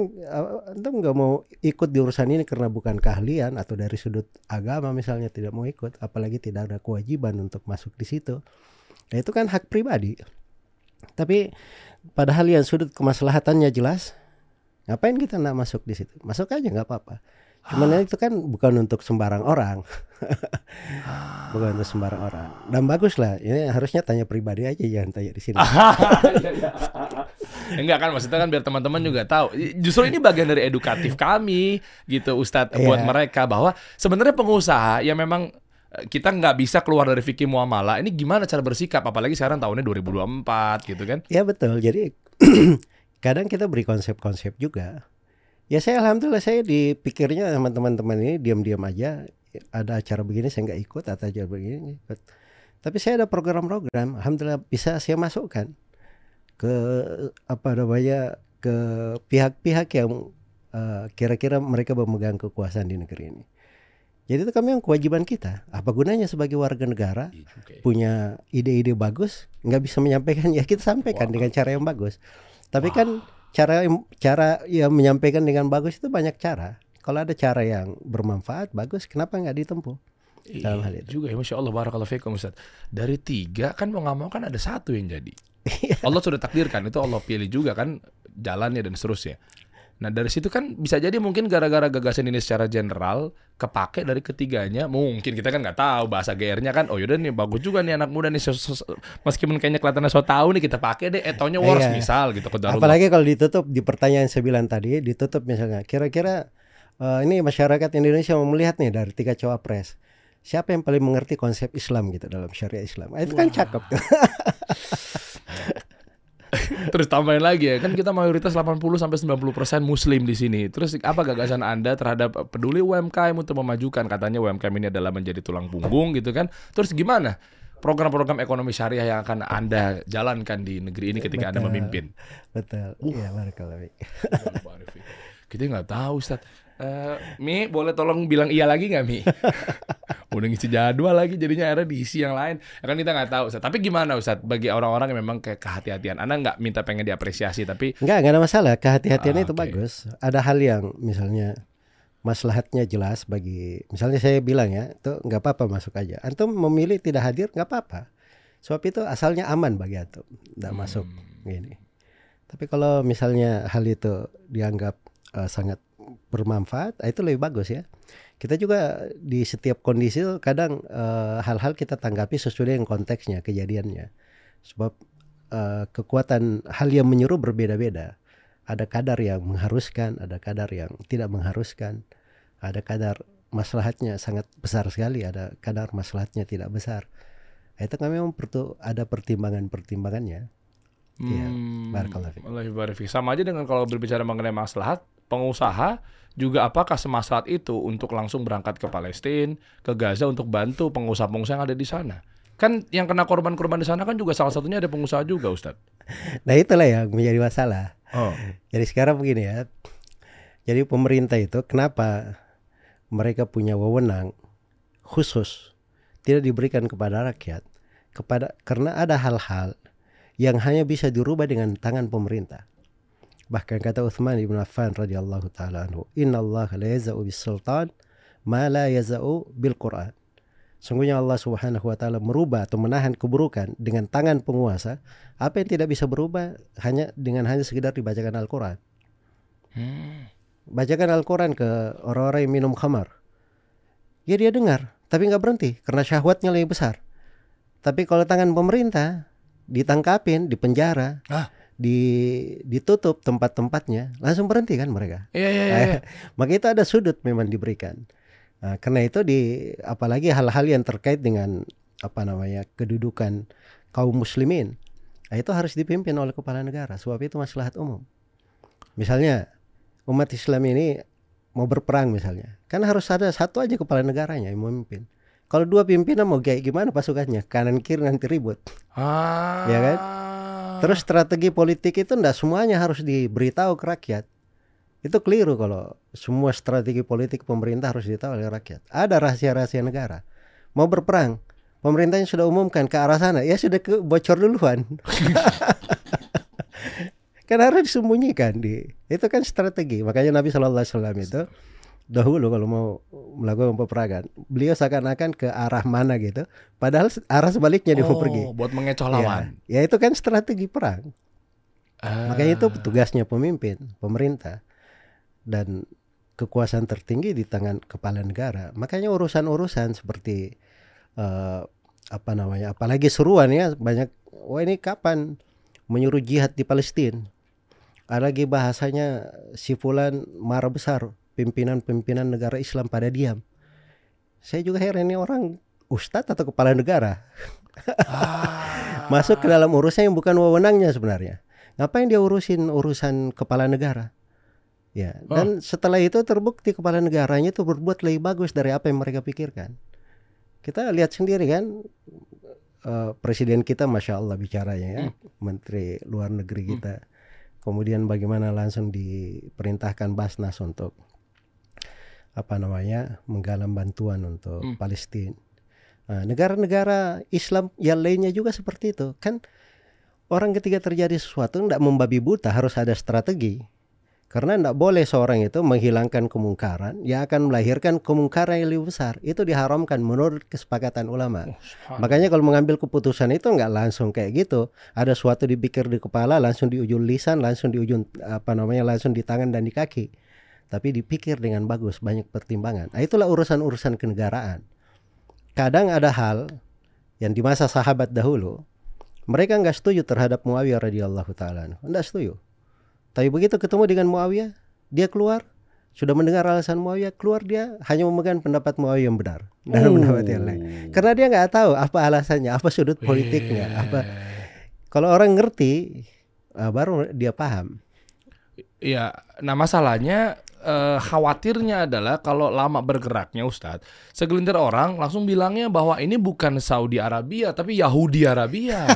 antum nggak mau ikut di urusan ini karena bukan keahlian atau dari sudut agama misalnya tidak mau ikut, apalagi tidak ada kewajiban untuk masuk di situ. Nah, itu kan hak pribadi. Tapi padahal yang sudut kemaslahatannya jelas, ngapain kita nak masuk di situ? Masuk aja nggak apa-apa. Cuman itu kan bukan untuk sembarang orang, (laughs) bukan untuk sembarang orang. Dan bagus lah, ini harusnya tanya pribadi aja jangan tanya di sini. (laughs) Enggak kan maksudnya kan biar teman-teman juga tahu. Justru ini bagian dari edukatif kami gitu Ustadz buat Iya. mereka bahwa sebenarnya pengusaha yang memang eh, kita nggak bisa keluar dari fikih muamalah. Ini gimana cara bersikap apalagi sekarang tahunnya 2024 gitu kan. Ya betul. Jadi (clears throat) (clears throat) kadang kita beri konsep-konsep juga. Ya saya alhamdulillah saya dipikirnya sama teman-teman ini diam-diam aja ada acara begini saya nggak ikut atau acara begini ikut. Tapi saya ada program-program, alhamdulillah bisa saya masukkan ke apa namanya ke pihak-pihak yang eh, kira-kira mereka memegang kekuasaan di negeri ini. Jadi itu kami yang kewajiban kita. Apa gunanya sebagai warga negara punya ide-ide bagus nggak bisa menyampaikan ya kita sampaikan Wah. dengan cara yang bagus tapi kan cara cara yang menyampaikan dengan bagus itu banyak cara. Kalau ada cara yang bermanfaat bagus kenapa nggak ditempuh? Dalam hal itu. Juga ya Masya Allah Barakallahu fikum Ustaz. Dari tiga kan mau nggak mau kan ada satu yang jadi. (laughs) Iya. Allah sudah takdirkan Itu Allah pilih juga kan Jalannya dan seterusnya Nah dari situ kan bisa jadi mungkin gara-gara gagasan ini secara general Kepake dari ketiganya Mungkin kita kan nggak tahu Bahasa GR-nya kan Oh yaudah nih bagus juga nih anak muda nih so- so- so- Meskipun kayaknya kelihatannya so tau nih Kita pakai deh Etonya worse Iya. misal gitu Qadarullah. apalagi kalau ditutup di pertanyaan saya bilang tadi ditutup misalnya kira-kira eh, ini masyarakat Indonesia mau melihat nih dari tiga cawapres siapa yang paling mengerti konsep Islam gitu dalam syariat Islam Ah, itu kan cakep. (laughs) (laughs) Terus tambahin lagi ya, kan kita mayoritas 80 sampai 90% muslim di sini. Terus apa gagasan Anda terhadap peduli UMKM untuk memajukan katanya UMKM ini adalah menjadi tulang punggung gitu kan. Terus gimana program-program ekonomi syariah yang akan Anda jalankan di negeri ini ketika Anda Betul. memimpin? betul iya barakallahu fiik. kita nggak tahu Ustaz. Eh, Mi, boleh tolong bilang iya lagi nggak Mi? (laughs) Udah ngisi jadwal lagi jadinya akhirnya diisi yang lain. Ya kan kita nggak tahu Ustaz. Tapi gimana Ustaz bagi orang-orang yang memang kayak kehati-hatian. Anda nggak minta pengen diapresiasi tapi Enggak, enggak ada masalah. Kehati-hatian Ah, itu oke. bagus. Ada hal yang misalnya maslahatnya jelas bagi misalnya saya bilang ya, itu nggak apa-apa masuk aja. Antum memilih tidak hadir nggak apa-apa. Sebab itu asalnya aman bagi antum, nggak Hmm. masuk gini. Tapi kalau misalnya hal itu dianggap eh, sangat bermanfaat, ah, itu lebih bagus ya. Kita juga di setiap kondisi kadang eh, hal-hal kita tanggapi sesuai dengan konteksnya, kejadiannya. Sebab eh, kekuatan hal yang menyeru berbeda-beda. Ada kadar yang mengharuskan, ada kadar yang tidak mengharuskan, ada kadar maslahatnya sangat besar sekali, ada kadar maslahatnya tidak besar. Itu kami memang perlu ada pertimbangan-pertimbangannya. Iya, Hmm, barakallahu. Sama aja dengan kalau berbicara mengenai maslahat, pengusaha juga apakah semaslahat itu untuk langsung berangkat ke Palestina, ke Gaza untuk bantu pengusaha-pengusaha yang ada di sana? Kan yang kena korban-korban di sana kan juga salah satunya ada pengusaha juga, Ustadz. Nah itulah yang menjadi masalah. Oh. Jadi sekarang begini ya. Jadi pemerintah itu kenapa mereka punya wewenang khusus tidak diberikan kepada rakyat kepada karena ada hal-hal yang hanya bisa dirubah dengan tangan pemerintah. Bahkan kata Uthman ibn Affan radhiyallahu taala anhu, "Inna Allah la yaza'u bis sultan ma la yaza'u bil Quran." Sungguhnya Allah Subhanahu wa taala merubah atau menahan keburukan dengan tangan penguasa apa yang tidak bisa berubah hanya dengan hanya sekedar dibacakan Al-Qur'an. Bacakan Al-Qur'an ke orang-orang yang minum khamar. Ya dia dengar, tapi nggak berhenti karena syahwatnya lebih besar. Tapi kalau tangan pemerintah ditangkapin, dipenjara, Ah. Di ditutup tempat-tempatnya, langsung berhenti kan mereka. Iya, iya, iya. iya. (laughs) Maka itu ada sudut memang diberikan. Nah, karena itu di apalagi hal-hal yang terkait dengan apa namanya kedudukan kaum muslimin, nah, itu harus dipimpin oleh kepala negara. Sebab itu maslahat umum. Misalnya umat Islam ini mau berperang misalnya, kan harus ada satu aja kepala negaranya yang memimpin. Kalau dua pimpinan mau kayak gimana pasukannya, kanan kiri nanti ribut. Ah. Ya kan? Terus strategi politik itu ndak semuanya harus diberitahu ke rakyat. Itu keliru kalau semua strategi politik pemerintah harus ditahu oleh rakyat. Ada rahasia-rahasia negara. Mau berperang, pemerintahnya sudah umumkan ke arah sana, ya sudah ke bocor duluan. (laughs) kan harus disembunyikan di itu kan strategi. Makanya Nabi Shallallahu Alaihi Wasallam itu dahulu kalau mau melakukan peperangan, beliau seakan-akan ke arah mana gitu, padahal arah sebaliknya dia mau oh, pergi. buat mengecoh Ya, lawan. ya itu kan strategi perang. Ah. Makanya itu tugasnya pemimpin, pemerintah dan kekuasaan tertinggi di tangan kepala negara. Makanya urusan-urusan seperti eh, apa namanya, apalagi seruan ya banyak. Wah ini kapan menyuruh jihad di Palestina? Ada lagi bahasanya si fulan marah besar pimpinan-pimpinan negara Islam pada diam. Saya juga heran ini orang ustadz atau kepala negara Ah. (laughs) masuk ke dalam urusan yang bukan wewenangnya sebenarnya. Ngapain dia urusin urusan kepala negara? Ya, dan setelah itu terbukti kepala negaranya itu berbuat lebih bagus dari apa yang mereka pikirkan. Kita lihat sendiri kan eh, presiden kita masya Allah bicaranya ya, menteri luar negeri kita. Kemudian bagaimana langsung diperintahkan Basnas untuk apa namanya menggalang bantuan untuk Hmm. Palestina. Nah, negara-negara Islam yang lainnya juga seperti itu. Kan orang ketika terjadi sesuatu tidak membabi buta harus ada strategi. Karena tidak boleh seorang itu menghilangkan kemungkaran yang akan melahirkan kemungkaran yang lebih besar. Itu diharamkan menurut kesepakatan ulama. Oh, makanya kalau mengambil keputusan itu nggak langsung kayak gitu. Ada suatu dipikir di kepala langsung di ujung lisan langsung di ujung apa namanya langsung di tangan dan di kaki tapi dipikir dengan bagus banyak pertimbangan. Nah, itulah urusan-urusan kenegaraan. Kadang ada hal yang di masa sahabat dahulu mereka nggak setuju terhadap Muawiyah radhiyallahu taala nggak setuju. Tapi begitu ketemu dengan Muawiyah dia keluar sudah mendengar alasan Muawiyah keluar dia hanya memegang pendapat Muawiyah yang benar. Dan pendapat yang lain. Karena dia nggak tahu apa alasannya apa sudut politiknya apa. Kalau orang ngerti ah, baru dia paham Iya, nah masalahnya eh, khawatirnya adalah kalau lama bergeraknya Ustadz, segelintir orang langsung bilangnya bahwa ini bukan Saudi Arabia tapi Yahudi Arabia.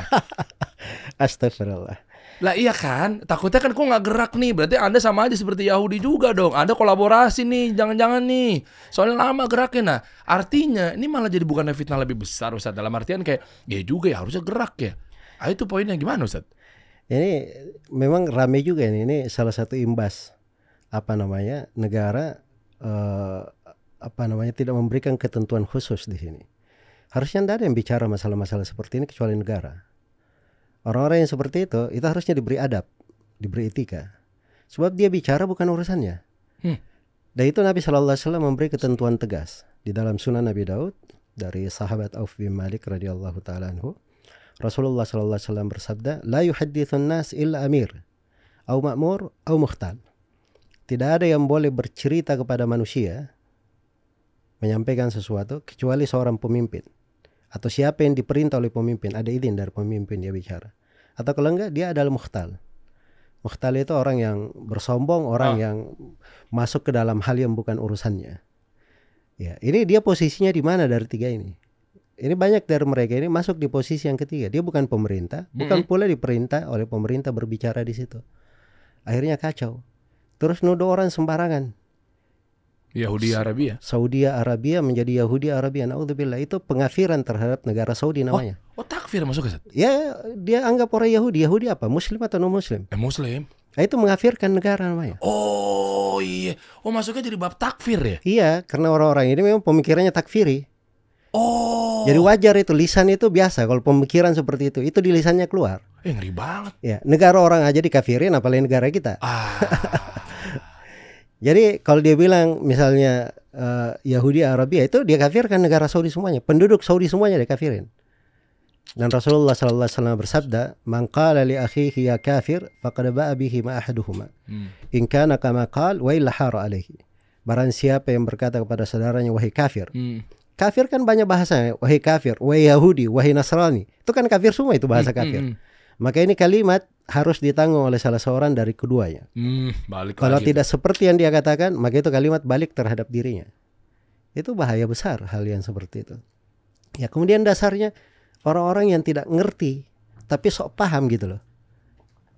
(laughs) astagfirullah lah iya kan, takutnya kan kok nggak gerak nih, berarti anda sama aja seperti Yahudi juga dong. Anda kolaborasi nih, jangan-jangan nih. Soalnya lama geraknya. Nah, artinya ini malah jadi bukan fitnah lebih besar Ustadz. Dalam artian kayak, ya juga ya harusnya gerak ya. Ah, itu poinnya gimana Ustadz? Ini memang rame juga ini. Ini salah satu imbas apa namanya negara eh, apa namanya tidak memberikan ketentuan khusus di sini. Harusnya tidak ada yang bicara masalah-masalah seperti ini kecuali negara. Orang-orang yang seperti itu itu harusnya diberi adab diberi etika. Sebab dia bicara bukan urusannya. Hmm. dan itu Nabi Shallallahu Alaihi Wasallam memberi ketentuan tegas. Di dalam Sunan Nabi Daud dari sahabat Auf bin Malik radhiyallahu taala anhu Rasulullah sallallahu alaihi wasallam bersabda, "La yuhadditsun nas illa amir, au ma'mur, au mukhtal." Tidak ada yang boleh bercerita kepada manusia menyampaikan sesuatu kecuali seorang pemimpin atau siapa yang diperintah oleh pemimpin, ada izin dari pemimpin dia bicara. Atau kalau enggak dia adalah mukhtal. Mukhtali itu orang yang bersombong, orang Ah. yang masuk ke dalam hal yang bukan urusannya. Ya, ini dia posisinya di mana dari tiga ini? Ini banyak dari mereka ini masuk di posisi yang ketiga. Dia bukan pemerintah, bukan Mm-mm. pula diperintah oleh pemerintah berbicara di situ. Akhirnya kacau. Terus nuduh orang sembarangan. Yahudi Arabia. Saudi Arabia menjadi Yahudi Arabia. Naudzubillah itu pengafiran terhadap negara Saudi namanya. Oh takfir masuk ke Ya, dia anggap orang Yahudi. Yahudi apa? Muslim atau non Muslim? Eh Muslim. Nah, itu mengafirkan negara namanya. Oh iya. Oh masuknya jadi bab takfir ya? Iya, karena orang-orang ini memang pemikirannya takfiri. Oh. Jadi wajar itu lisan itu biasa kalau pemikiran seperti itu, itu di lisannya keluar. Eh ngeri banget. Ya, negara orang aja dikafirin apalagi negara kita. Ah. (laughs) Jadi kalau dia bilang misalnya eh, Yahudi Arabia itu dia kafirkan negara Saudi semuanya, penduduk Saudi semuanya dia kafirin. Dan Rasulullah sallallahu alaihi wasallam bersabda, "Man qala li akhihi ya kafir faqad ba'a bihi ma ahaduhuma. Hmm. In kana kama qal wa illa hara alaihi." Barang siapa yang berkata kepada saudaranya wahai kafir. Hmm. Kafir kan banyak bahasanya, wahai kafir, wahai Yahudi, wahai Nasrani. Itu kan kafir semua itu bahasa Hmm, kafir. hmm, Maka ini kalimat harus ditanggung oleh salah seorang dari keduanya. Hmm, balik Kalau lagi. tidak seperti yang dia katakan, maka itu kalimat balik terhadap dirinya. Itu bahaya besar hal yang seperti itu. Ya kemudian dasarnya orang-orang yang tidak ngerti tapi sok paham gitu loh.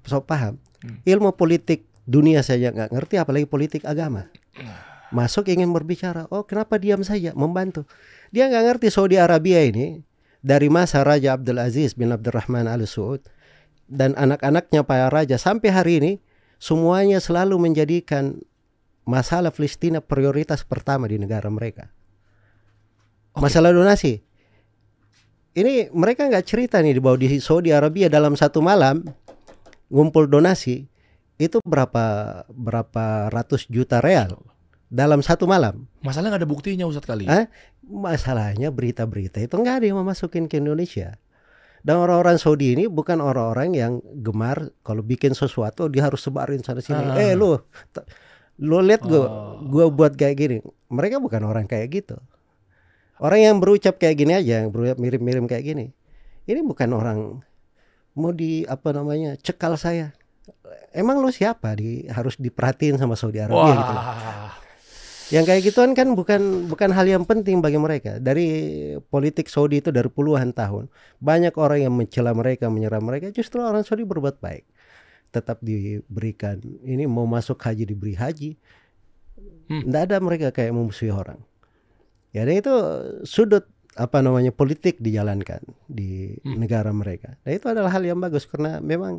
Sok paham. Hmm. Ilmu politik dunia saja nggak ngerti apalagi politik agama. Masuk ingin berbicara, oh kenapa diam saja membantu. Dia nggak ngerti Saudi Arabia ini dari masa Raja Abdul Aziz bin Abdurrahman Al Saud dan anak-anaknya para raja sampai hari ini semuanya selalu menjadikan masalah Palestina prioritas pertama di negara mereka. Masalah donasi. Ini mereka nggak cerita nih bahwa di Saudi Arabia dalam satu malam ngumpul donasi itu berapa berapa ratus juta real dalam satu malam. Masalahnya nggak ada buktinya Ustadz kali. Hah? Masalahnya berita-berita itu nggak ada yang mau masukin ke Indonesia. Dan orang-orang Saudi ini bukan orang-orang yang gemar kalau bikin sesuatu dia harus sebarin sana sini. Ah. Eh lu, lu lihat gua, Oh. gua buat kayak gini. Mereka bukan orang kayak gitu. Orang yang berucap kayak gini aja, yang berucap mirip-mirip kayak gini. Ini bukan orang mau di apa namanya cekal saya. Emang lu siapa di harus diperhatiin sama Saudi Arabia gitu. Yang kayak gituan kan bukan bukan hal yang penting bagi mereka. Dari politik Saudi itu dari puluhan tahun, banyak orang yang mencela mereka, menyerang mereka. Justru orang Saudi berbuat baik. Tetap diberikan ini mau masuk haji diberi haji. Hmm. Nggak ada mereka kayak memusuhi orang. Ya dan itu sudut apa namanya politik dijalankan di Hmm. negara mereka. Nah itu adalah hal yang bagus karena memang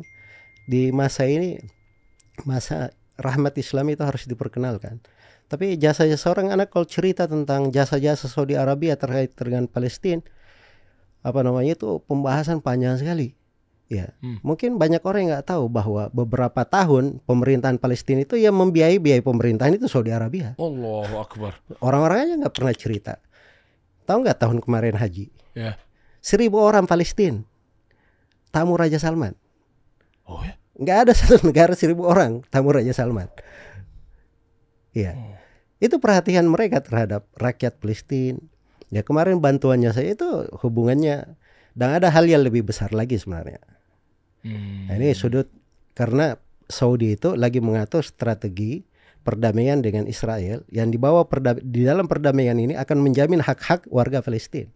di masa ini masa rahmat Islam itu harus diperkenalkan. Tapi jasa-jasa seorang anak kalau cerita tentang jasa-jasa Saudi Arabia terkait dengan Palestina, apa namanya itu pembahasan panjang sekali. Ya, Hmm. mungkin banyak orang yang nggak tahu bahwa beberapa tahun pemerintahan Palestina itu yang membiayai biaya pemerintahan itu Saudi Arabia. Allahu Akbar. Orang-orang aja nggak pernah cerita. Tahu nggak tahun kemarin haji? Ya. Seribu orang Palestina tamu Raja Salman. Oh ya. nggak ada (laughs) satu negara seribu orang tamu Raja Salman. Iya, Oh. Itu perhatian mereka terhadap rakyat Palestina. Ya kemarin bantuannya saya itu hubungannya dan ada hal yang lebih besar lagi sebenarnya. Hmm. Nah, ini sudut karena Saudi itu lagi mengatur strategi perdamaian dengan Israel yang dibawa perda- di dalam perdamaian ini akan menjamin hak-hak warga Palestina.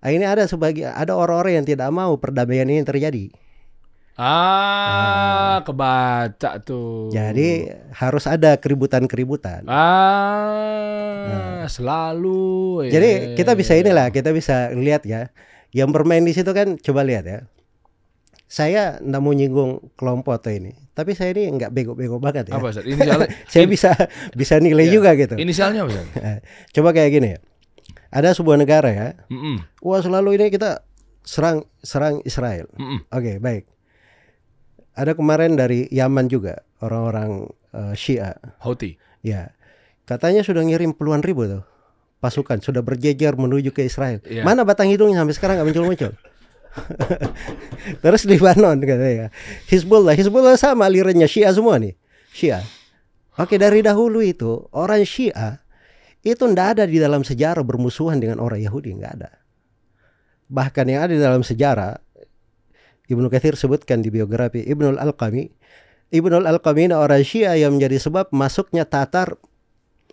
Nah, ini ada sebagai ada orang-orang yang tidak mau perdamaian ini terjadi. Ah, kebaca tuh. Jadi harus ada keributan-keributan. ah, selalu. Jadi ya. kita bisa inilah, kita bisa lihat ya. Yang bermain di situ kan coba lihat ya. Saya nggak mau nyinggung kelompok atau ini, tapi saya ini nggak bego-bego banget ya. Apa Ustaz? Inisialnya? (laughs) Saya bisa bisa nilai Iya. juga gitu. Inisialnya apa Ustaz? Coba kayak gini ya. Ada sebuah negara ya. Mm-mm. Wah selalu ini kita serang serang Israel. Mm-mm. Oke baik. Ada kemarin dari Yaman juga orang-orang eh, Syiah. Houthi. Ya, katanya sudah ngirim puluhan ribu tuh pasukan sudah berjejer menuju ke Israel. Iya. Mana batang hidungnya sampai sekarang nggak muncul-muncul. (laughs) Terus Lebanon katanya. Hizbullah, Hizbullah sama alirannya Syiah semua nih. Syiah. Oke dari dahulu itu orang Syiah itu ndak ada di dalam sejarah bermusuhan dengan orang Yahudi nggak ada. Bahkan yang ada di dalam sejarah Ibnu Katsir sebutkan di biografi Ibnu Al-Alqami Ibnul Al-Qamina orang Syiah yang menjadi sebab masuknya Tatar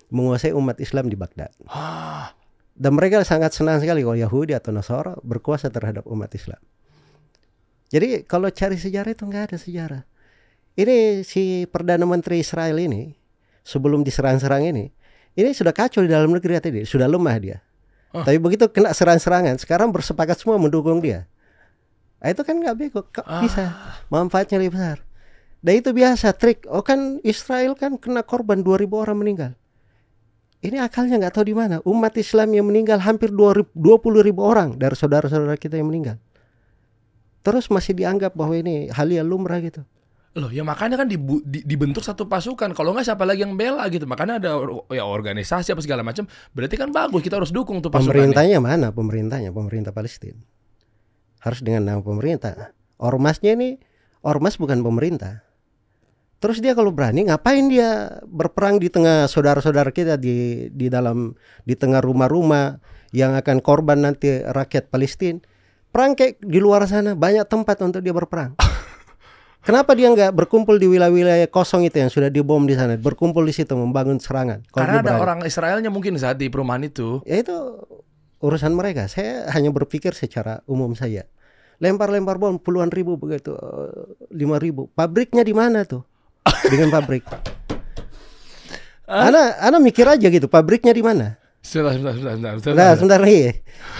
menguasai umat Islam di Baghdad. Ah, Dan mereka sangat senang sekali kalau Yahudi atau Nasara berkuasa terhadap umat Islam. Jadi kalau cari sejarah itu nggak ada sejarah. Ini si Perdana Menteri Israel ini sebelum diserang-serang ini, ini sudah kacau di dalam negeri tadi, sudah lemah dia. Ah. Tapi begitu kena serang-serangan, sekarang bersepakat semua mendukung dia. Nah, itu kan nggak bego, kok bisa manfaatnya lebih besar. Dan itu biasa trik. Oh kan Israel kan kena korban 2000 orang meninggal. Ini akalnya nggak tahu di mana. Umat Islam yang meninggal hampir 20 ribu orang dari saudara-saudara kita yang meninggal. Terus masih dianggap bahwa ini hal yang lumrah gitu. Loh, ya makanya kan dibu- di- dibentuk satu pasukan. Kalau nggak siapa lagi yang bela gitu. Makanya ada ya organisasi apa segala macam. Berarti kan bagus kita harus dukung tuh pasukannya. Pemerintahnya mana? Pemerintahnya, pemerintah Palestina. Harus dengan nama pemerintah. Ormasnya ini ormas bukan pemerintah. Terus dia kalau berani ngapain dia berperang di tengah saudara-saudara kita di di dalam di tengah rumah-rumah yang akan korban nanti rakyat Palestina. Perang kayak di luar sana banyak tempat untuk dia berperang. (laughs) Kenapa dia nggak berkumpul di wilayah-wilayah kosong itu yang sudah dibom di sana, berkumpul di situ membangun serangan? Karena ada berani. orang Israelnya mungkin saat di perumahan itu. ya itu urusan mereka. Saya hanya berpikir secara umum saja. Lempar-lempar bom puluhan ribu begitu, eh, lima ribu. Pabriknya di mana tuh? Dengan pabrik. Ana, ana mikir aja gitu, pabriknya di mana? Sebentar, sebentar, sebentar, sebentar, sebentar. Nah, sebentar lagi.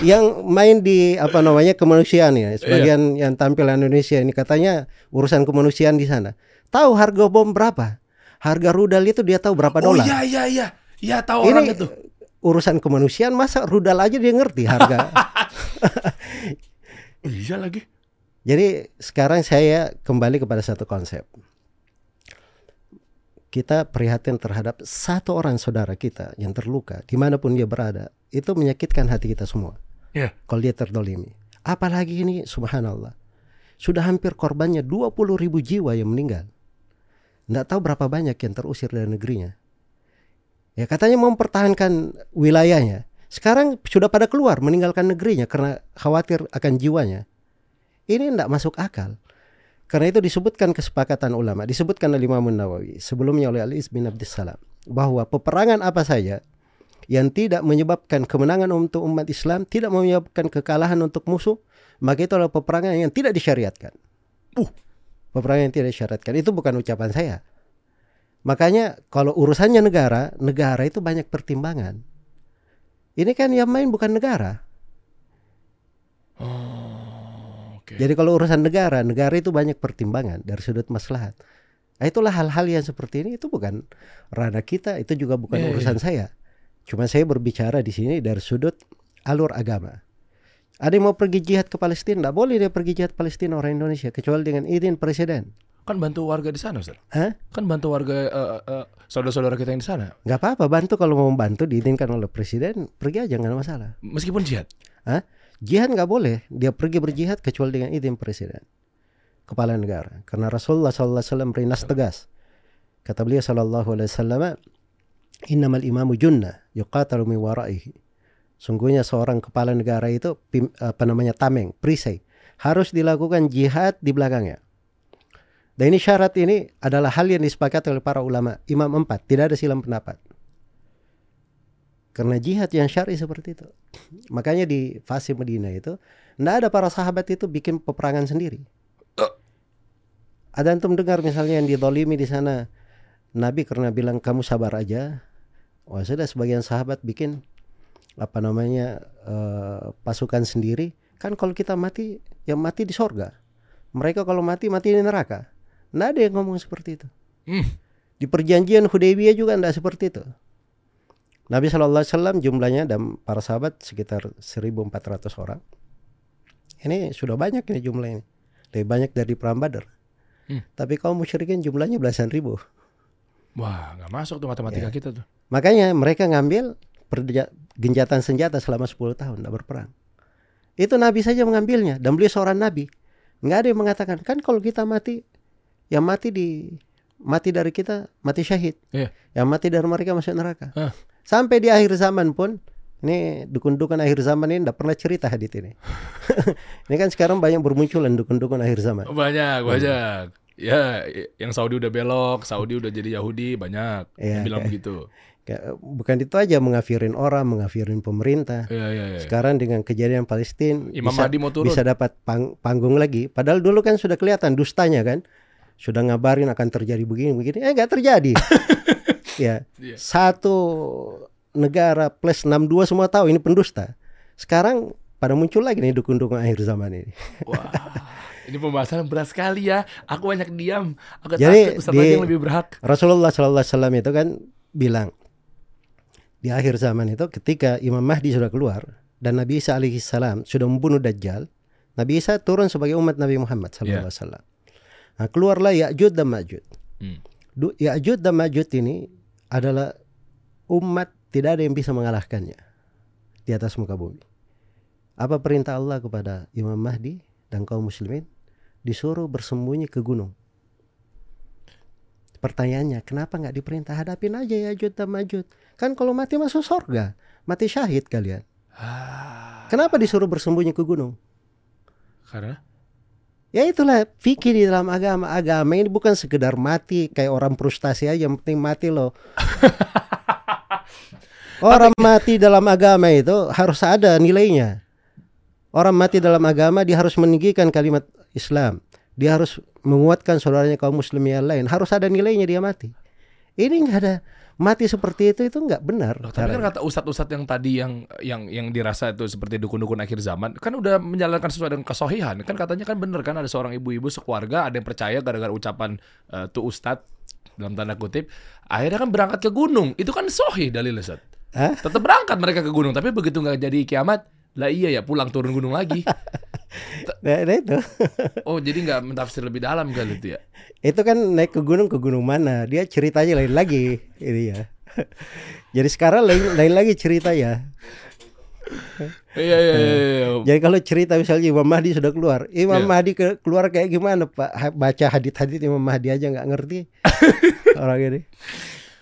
Yang main di apa namanya kemanusiaan ya, sebagian yang tampil Indonesia ini katanya urusan kemanusiaan di sana. Tahu harga bom berapa? Harga rudal itu dia tahu berapa Oh dolar. iya iya iya. Ya tahu orang ini itu. Urusan kemanusiaan masa rudal aja dia ngerti harga. (laughs) Oh, iya lagi. Jadi sekarang saya kembali kepada satu konsep. Kita prihatin terhadap satu orang saudara kita yang terluka di mana pun dia berada. Itu menyakitkan hati kita semua. Iya. Kalau dia terdolimi. Apalagi ini subhanallah. Sudah hampir korbannya 20 ribu jiwa yang meninggal. Nggak tahu berapa banyak yang terusir dari negerinya. Ya katanya mau mempertahankan wilayahnya. Sekarang sudah pada keluar meninggalkan negerinya karena khawatir akan jiwanya. Ini tidak masuk akal. Karena itu disebutkan kesepakatan ulama, disebutkan oleh Imam Nawawi, sebelumnya oleh Ali bin Abdussalam, bahwa peperangan apa saja yang tidak menyebabkan kemenangan untuk umat Islam, tidak menyebabkan kekalahan untuk musuh, maka itu adalah peperangan yang tidak disyariatkan. Uh. Peperangan yang tidak disyariatkan itu bukan ucapan saya. Makanya kalau urusannya negara, negara itu banyak pertimbangan. Ini kan yang main bukan negara. Oh, oke. Jadi kalau urusan negara, negara itu banyak pertimbangan dari sudut maslahat. Nah, itulah hal-hal yang seperti ini itu bukan ranah kita, itu juga bukan Iya, urusan saya. Cuma saya berbicara di sini dari sudut alur agama. Ada yang mau pergi jihad ke Palestina, tidak boleh dia pergi jihad Palestina orang Indonesia kecuali dengan izin presiden. Kan bantu warga di sana, Ustaz. Hah? Kan bantu warga eh, eh, saudara-saudara kita yang di sana. Nggak apa-apa, bantu kalau mau bantu diizinkan oleh presiden, pergi aja nggak masalah. Meskipun jihad. Hah? Jihad nggak boleh, dia pergi berjihad kecuali dengan izin presiden, kepala negara. Karena Rasulullah SAW berinas tegas. Kata beliau Sallallahu Alaihi Wasallam, Innamal imamu junnah yuqatalu min waraihi. Sungguhnya seorang kepala negara itu pim- apa namanya tameng, perisai, harus dilakukan jihad di belakangnya. Dan ini syarat ini adalah hal yang disepakati oleh para ulama, imam empat, tidak ada silam pendapat. Karena jihad yang syar'i seperti itu. Makanya di fase Medina itu, tidak ada para sahabat itu bikin peperangan sendiri. Ada antum dengar misalnya yang didolimi di sana, Nabi karena bilang kamu sabar aja, wah sudah sebagian sahabat bikin apa namanya eh, pasukan sendiri. Kan kalau kita mati, yang mati di sorga. Mereka kalau mati mati di neraka. Nggak ada yang ngomong seperti itu. Hmm. Di perjanjian Hudaybiyah juga tidak seperti itu. Nabi Shallallahu Alaihi Wasallam jumlahnya dan para sahabat sekitar 1.400 orang. Ini sudah banyak ini jumlah ini. Lebih banyak dari perang Badar. Hmm. Tapi kaum musyrikin jumlahnya belasan ribu. Wah, nggak masuk tuh matematika Ya. kita tuh. Makanya mereka ngambil genjatan senjata selama 10 tahun tidak berperang. Itu Nabi saja mengambilnya dan beliau seorang Nabi. Nggak ada yang mengatakan kan kalau kita mati, yang mati di mati dari kita mati syahid. Iya. Yang mati dari mereka masuk neraka. Hah. Sampai di akhir zaman pun ini dukun-dukun akhir zaman ini tidak pernah cerita hadit ini. (laughs) ini kan sekarang banyak bermunculan dukun-dukun akhir zaman. Banyak, banyak. Ya, yang Saudi udah belok, Saudi udah jadi Yahudi banyak Iya, yang bilang kayak- begitu. Kayak, bukan itu aja mengafirin orang, mengafirin pemerintah. Iya, iya, iya. Sekarang dengan kejadian Palestina Imam bisa, Mahdi mau turun. bisa dapat pang- panggung lagi. Padahal dulu kan sudah kelihatan dustanya kan. Sudah ngabarin akan terjadi begini begini. Eh nggak terjadi. (laughs) ya. Iya. Satu negara plus 62 semua tahu ini pendusta. Sekarang pada muncul lagi nih dukun-dukun akhir zaman ini. Wah, ini pembahasan berat sekali ya. Aku banyak diam. Aku Jadi, takut di- yang lebih berhak. Rasulullah Sallallahu Alaihi Wasallam itu kan bilang di akhir zaman itu ketika Imam Mahdi sudah keluar dan Nabi Isa alaihi salam sudah membunuh Dajjal, Nabi Isa turun sebagai umat Nabi Muhammad Sallallahu Alaihi Wasallam. Nah, keluarlah Ya'jud dan Ma'jud. Hmm. Ya'jud dan Ma'jud ini adalah umat tidak ada yang bisa mengalahkannya di atas muka bumi. Apa perintah Allah kepada Imam Mahdi dan kaum muslimin? Disuruh bersembunyi ke gunung. Pertanyaannya, kenapa nggak diperintah hadapin aja Ya'jud dan Ma'jud? Kan kalau mati masuk surga, mati syahid kalian. Ah, Kenapa disuruh bersembunyi ke gunung? karena Ya itulah fikir di dalam agama. Agama ini bukan sekedar mati kayak orang frustasi aja, yang penting mati loh. (laughs) orang mati dalam agama itu harus ada nilainya. Orang mati dalam agama dia harus meninggikan kalimat Islam. Dia harus menguatkan saudaranya kaum muslim yang lain. Harus ada nilainya dia mati. Ini nggak ada mati seperti itu itu nggak benar. Loh, tapi kan kata ustadz-ustadz yang tadi yang yang yang dirasa itu seperti dukun-dukun akhir zaman kan udah menjalankan sesuai dengan kesohihan kan katanya kan bener kan ada seorang ibu-ibu sekeluarga ada yang percaya gara-gara ucapan eh, tuh ustadz dalam tanda kutip akhirnya kan berangkat ke gunung itu kan sohih dalil ustadz Hah? tetap berangkat mereka ke gunung tapi begitu nggak jadi kiamat lah iya ya pulang turun gunung lagi. (laughs) Nah, nah itu. (laughs) oh jadi nggak mentafsir lebih dalam kali itu ya? Itu kan naik ke gunung ke gunung mana? Dia ceritanya lain lagi ini ya. (laughs) Jadi sekarang lain lain lagi ceritanya iya iya iya, iya. jadi kalau cerita misalnya Imam Mahdi sudah keluar Imam Iya. Mahdi ke, keluar kayak gimana Pak? Baca hadit-hadit Imam Mahdi aja nggak ngerti. Orang ini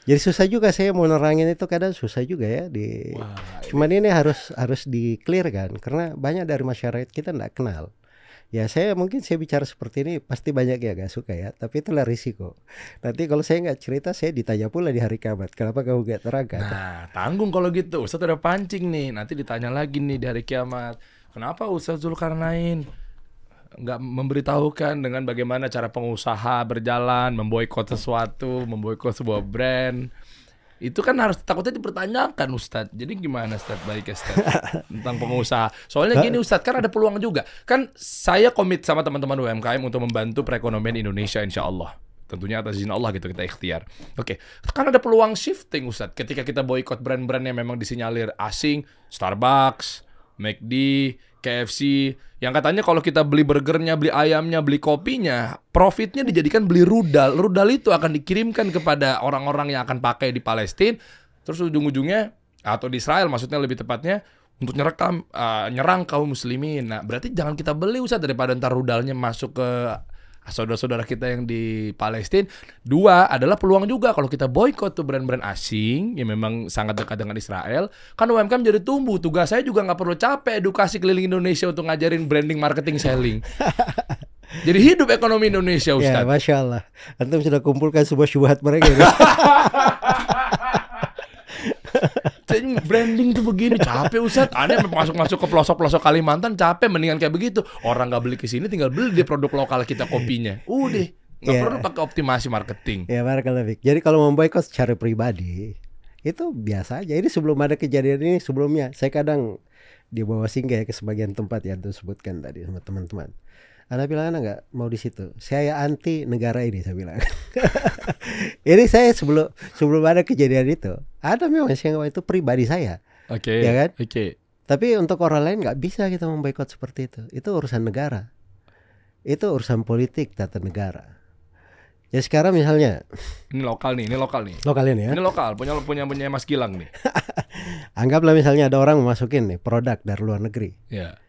jadi susah juga saya mau nerangin itu kadang susah juga ya di Wah, cuman ini harus harus di clear kan karena banyak dari masyarakat kita nggak kenal ya saya mungkin saya bicara seperti ini pasti banyak yang gak suka ya tapi itulah risiko nanti kalau saya nggak cerita saya ditanya pula di hari kiamat kenapa kamu gak terangkat Nah, tanggung kalau gitu. Ustadz udah pancing nih. Nanti ditanya lagi nih di hari kiamat. Kenapa Ustadz Zulkarnain nggak memberitahukan dengan bagaimana cara pengusaha berjalan, memboikot sesuatu, memboikot sebuah brand. Itu kan harus takutnya dipertanyakan Ustadz. Jadi gimana Ustadz baik ya Ustadz (laughs) tentang pengusaha. Soalnya gini Ustadz kan ada peluang juga. Kan saya komit sama teman-teman UMKM untuk membantu perekonomian Indonesia insya Allah. Tentunya atas izin Allah gitu kita ikhtiar. Oke, kan ada peluang shifting Ustadz ketika kita boykot brand-brand yang memang disinyalir asing, Starbucks, McD, KFC, yang katanya kalau kita beli burgernya, beli ayamnya, beli kopinya, profitnya dijadikan beli rudal. Rudal itu akan dikirimkan kepada orang-orang yang akan pakai di Palestina, terus ujung-ujungnya atau di Israel maksudnya lebih tepatnya untuk nyerekam eh, nyerang kaum muslimin. Nah, berarti jangan kita beli Ustadz daripada ntar rudalnya masuk ke saudara-saudara kita yang di Palestina. Dua adalah peluang juga kalau kita boykot tuh brand-brand asing yang memang sangat dekat dengan Israel, kan UMKM jadi tumbuh. Tugas saya juga nggak perlu capek edukasi keliling Indonesia untuk ngajarin branding, marketing, selling. (laughs) jadi hidup ekonomi Indonesia, ya Ustadz. masya Allah antum sudah kumpulkan sebuah syubhat mereka (laughs) Jadi branding tuh begini capek Ustadz. Aneh masuk-masuk ke pelosok-pelosok Kalimantan capek mendingan kayak begitu. Orang nggak beli ke sini tinggal beli di produk lokal kita kopinya. Udah, nggak Iya. perlu pakai optimasi marketing. ya barakallah Fik. jadi kalau memboikot secara pribadi itu biasa aja ini sebelum ada kejadian ini sebelumnya saya kadang di bawah singgah ya ke sebagian tempat yang tuh sebutkan tadi sama teman-teman anda bilang anda nggak mau di situ saya anti negara ini saya bilang (laughs) ini saya sebelum sebelum ada kejadian itu ada memang nggak- itu pribadi saya Oke. Ya kan? Oke. Tapi untuk orang lain nggak bisa kita memboikot seperti itu. Itu urusan negara. Itu urusan politik tata negara. Ya sekarang misalnya Ini lokal nih, ini lokal nih. lo kalian ya, Ini lokal, punya punya punya Mas Gilang nih. (laughs) anggaplah misalnya ada orang memasukin nih produk dari luar negeri. Ya.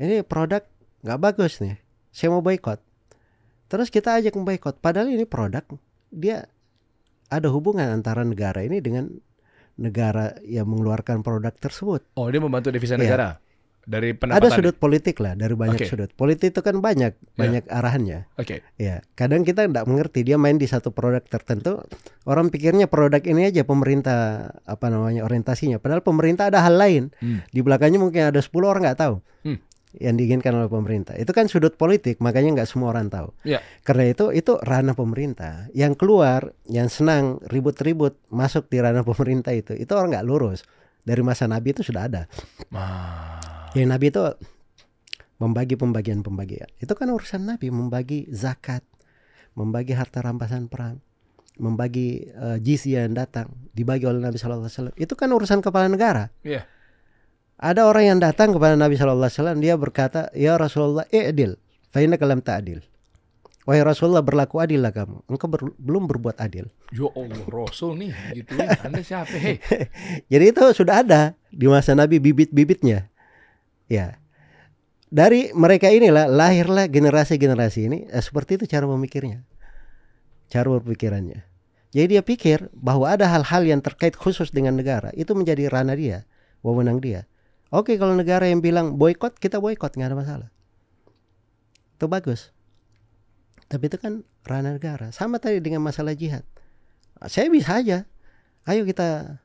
Ini produk nggak bagus nih. Saya mau boikot. Terus kita ajak memboikot. Padahal ini produk dia ada hubungan antara negara ini dengan negara yang mengeluarkan produk tersebut. Oh, dia membantu devisa Iya. negara. dari pendapat Ada sudut politik lah dari banyak Oke. sudut. Politik itu kan banyak banyak arahannya. Oke. Ya, kadang kita nggak mengerti dia main di satu produk tertentu, orang pikirnya produk ini aja pemerintah apa namanya orientasinya. Padahal pemerintah ada hal lain. Hmm. Di belakangnya mungkin ada 10 orang nggak tahu. Hmm. Yang diinginkan oleh pemerintah. Itu kan sudut politik, makanya nggak semua orang tahu. Iya. Karena itu itu ranah pemerintah. Yang keluar, yang senang ribut-ribut masuk di ranah pemerintah itu, itu orang nggak lurus. Dari masa Nabi itu sudah ada. Ah. Ya Nabi itu membagi pembagian-pembagian. Itu kan urusan Nabi membagi zakat, membagi harta rampasan perang, membagi eh, jizyah yang datang dibagi oleh Nabi Shallallahu Alaihi Wasallam. Itu kan urusan kepala negara. Iya. Ada orang yang datang kepada Nabi Shallallahu Alaihi Wasallam dia berkata, ya Rasulullah, i'dil, fa'inna kalam ta'adil. Wahai Rasulullah berlaku adil lah kamu. Engkau ber- belum berbuat adil. Ya Allah, Rasul nih, gitu ya. (laughs) Anda siapa? Hei. Jadi itu sudah ada di masa Nabi bibit-bibitnya. Ya. Dari mereka inilah lahirlah generasi-generasi ini eh, seperti itu cara memikirnya. Cara berpikirannya. Jadi dia pikir bahwa ada hal-hal yang terkait khusus dengan negara itu menjadi ranah dia, wewenang dia. Oke kalau negara yang bilang boykot kita boykot nggak ada masalah. Itu bagus. Tapi itu kan ranah negara. Sama tadi dengan masalah jihad. Saya bisa aja. Ayo kita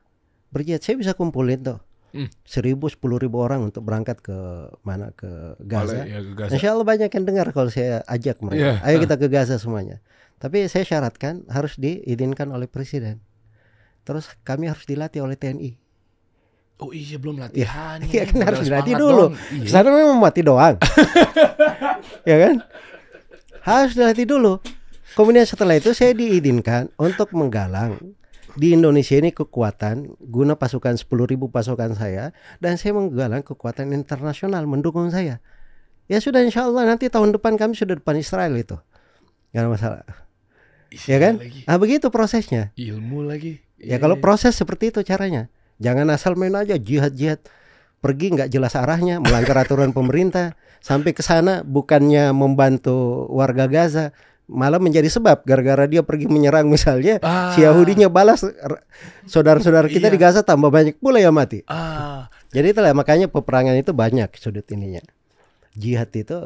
berjihad. Saya bisa kumpulin tuh. Hmm. Seribu, sepuluh ribu orang untuk berangkat ke mana ke Gaza. Ya, ke Gaza. Insya Allah banyak yang dengar kalau saya ajak mereka. Iya. Ayo kita ke Gaza semuanya. Tapi saya syaratkan harus diizinkan oleh presiden. Terus kami harus dilatih oleh TNI. Oh iya belum latihan. Iya kan harus dilatih dulu. doang. Iya. Sana memang mati doang. (laughs) ya kan? Harus dilatih dulu. Kemudian setelah itu saya diizinkan untuk menggalang di Indonesia ini kekuatan guna pasukan 10.000 pasukan saya dan saya menggalang kekuatan internasional mendukung saya. Ya sudah insya Allah nanti tahun depan kami sudah depan Israel itu. Gak ada masalah. Ya kan? Lagi. Ah begitu prosesnya. Ilmu lagi. Ya Iya, kalau iya. proses seperti itu caranya. Jangan asal main aja jihad-jihad. Pergi nggak jelas arahnya, melanggar aturan pemerintah. Sampai ke sana bukannya membantu warga Gaza, malah menjadi sebab gara-gara dia pergi menyerang misalnya Ah. si Yahudinya balas saudara-saudara kita Iya. di Gaza tambah banyak pula yang mati. Ah, Jadi itulah makanya peperangan itu banyak sudut ininya. Jihad itu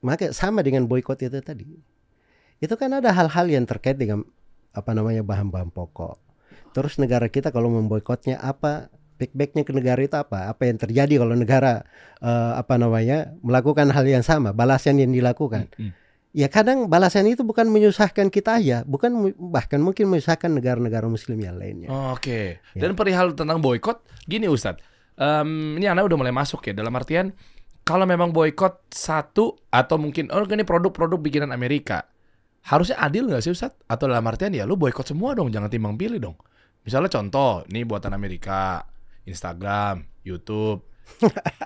maka sama dengan boykot itu tadi. Itu kan ada hal-hal yang terkait dengan apa namanya bahan-bahan pokok. Terus negara kita kalau memboikotnya apa? Backbacknya ke negara itu apa? Apa yang terjadi kalau negara eh, apa namanya melakukan hal yang sama, balasan yang dilakukan? hmm. Ya kadang balasan itu bukan menyusahkan kita aja, bukan bahkan mungkin menyusahkan negara-negara Muslim yang lainnya. Oke. Ya. Dan perihal tentang boykot, gini Ustadz. Em, ini anak udah mulai masuk ya dalam artian kalau memang boykot satu atau mungkin oh ini produk-produk bikinan Amerika harusnya adil nggak sih Ustadz? Atau dalam artian ya lu boykot semua dong, jangan timbang pilih dong. Misalnya contoh, ini buatan Amerika, Instagram, YouTube. (laughs)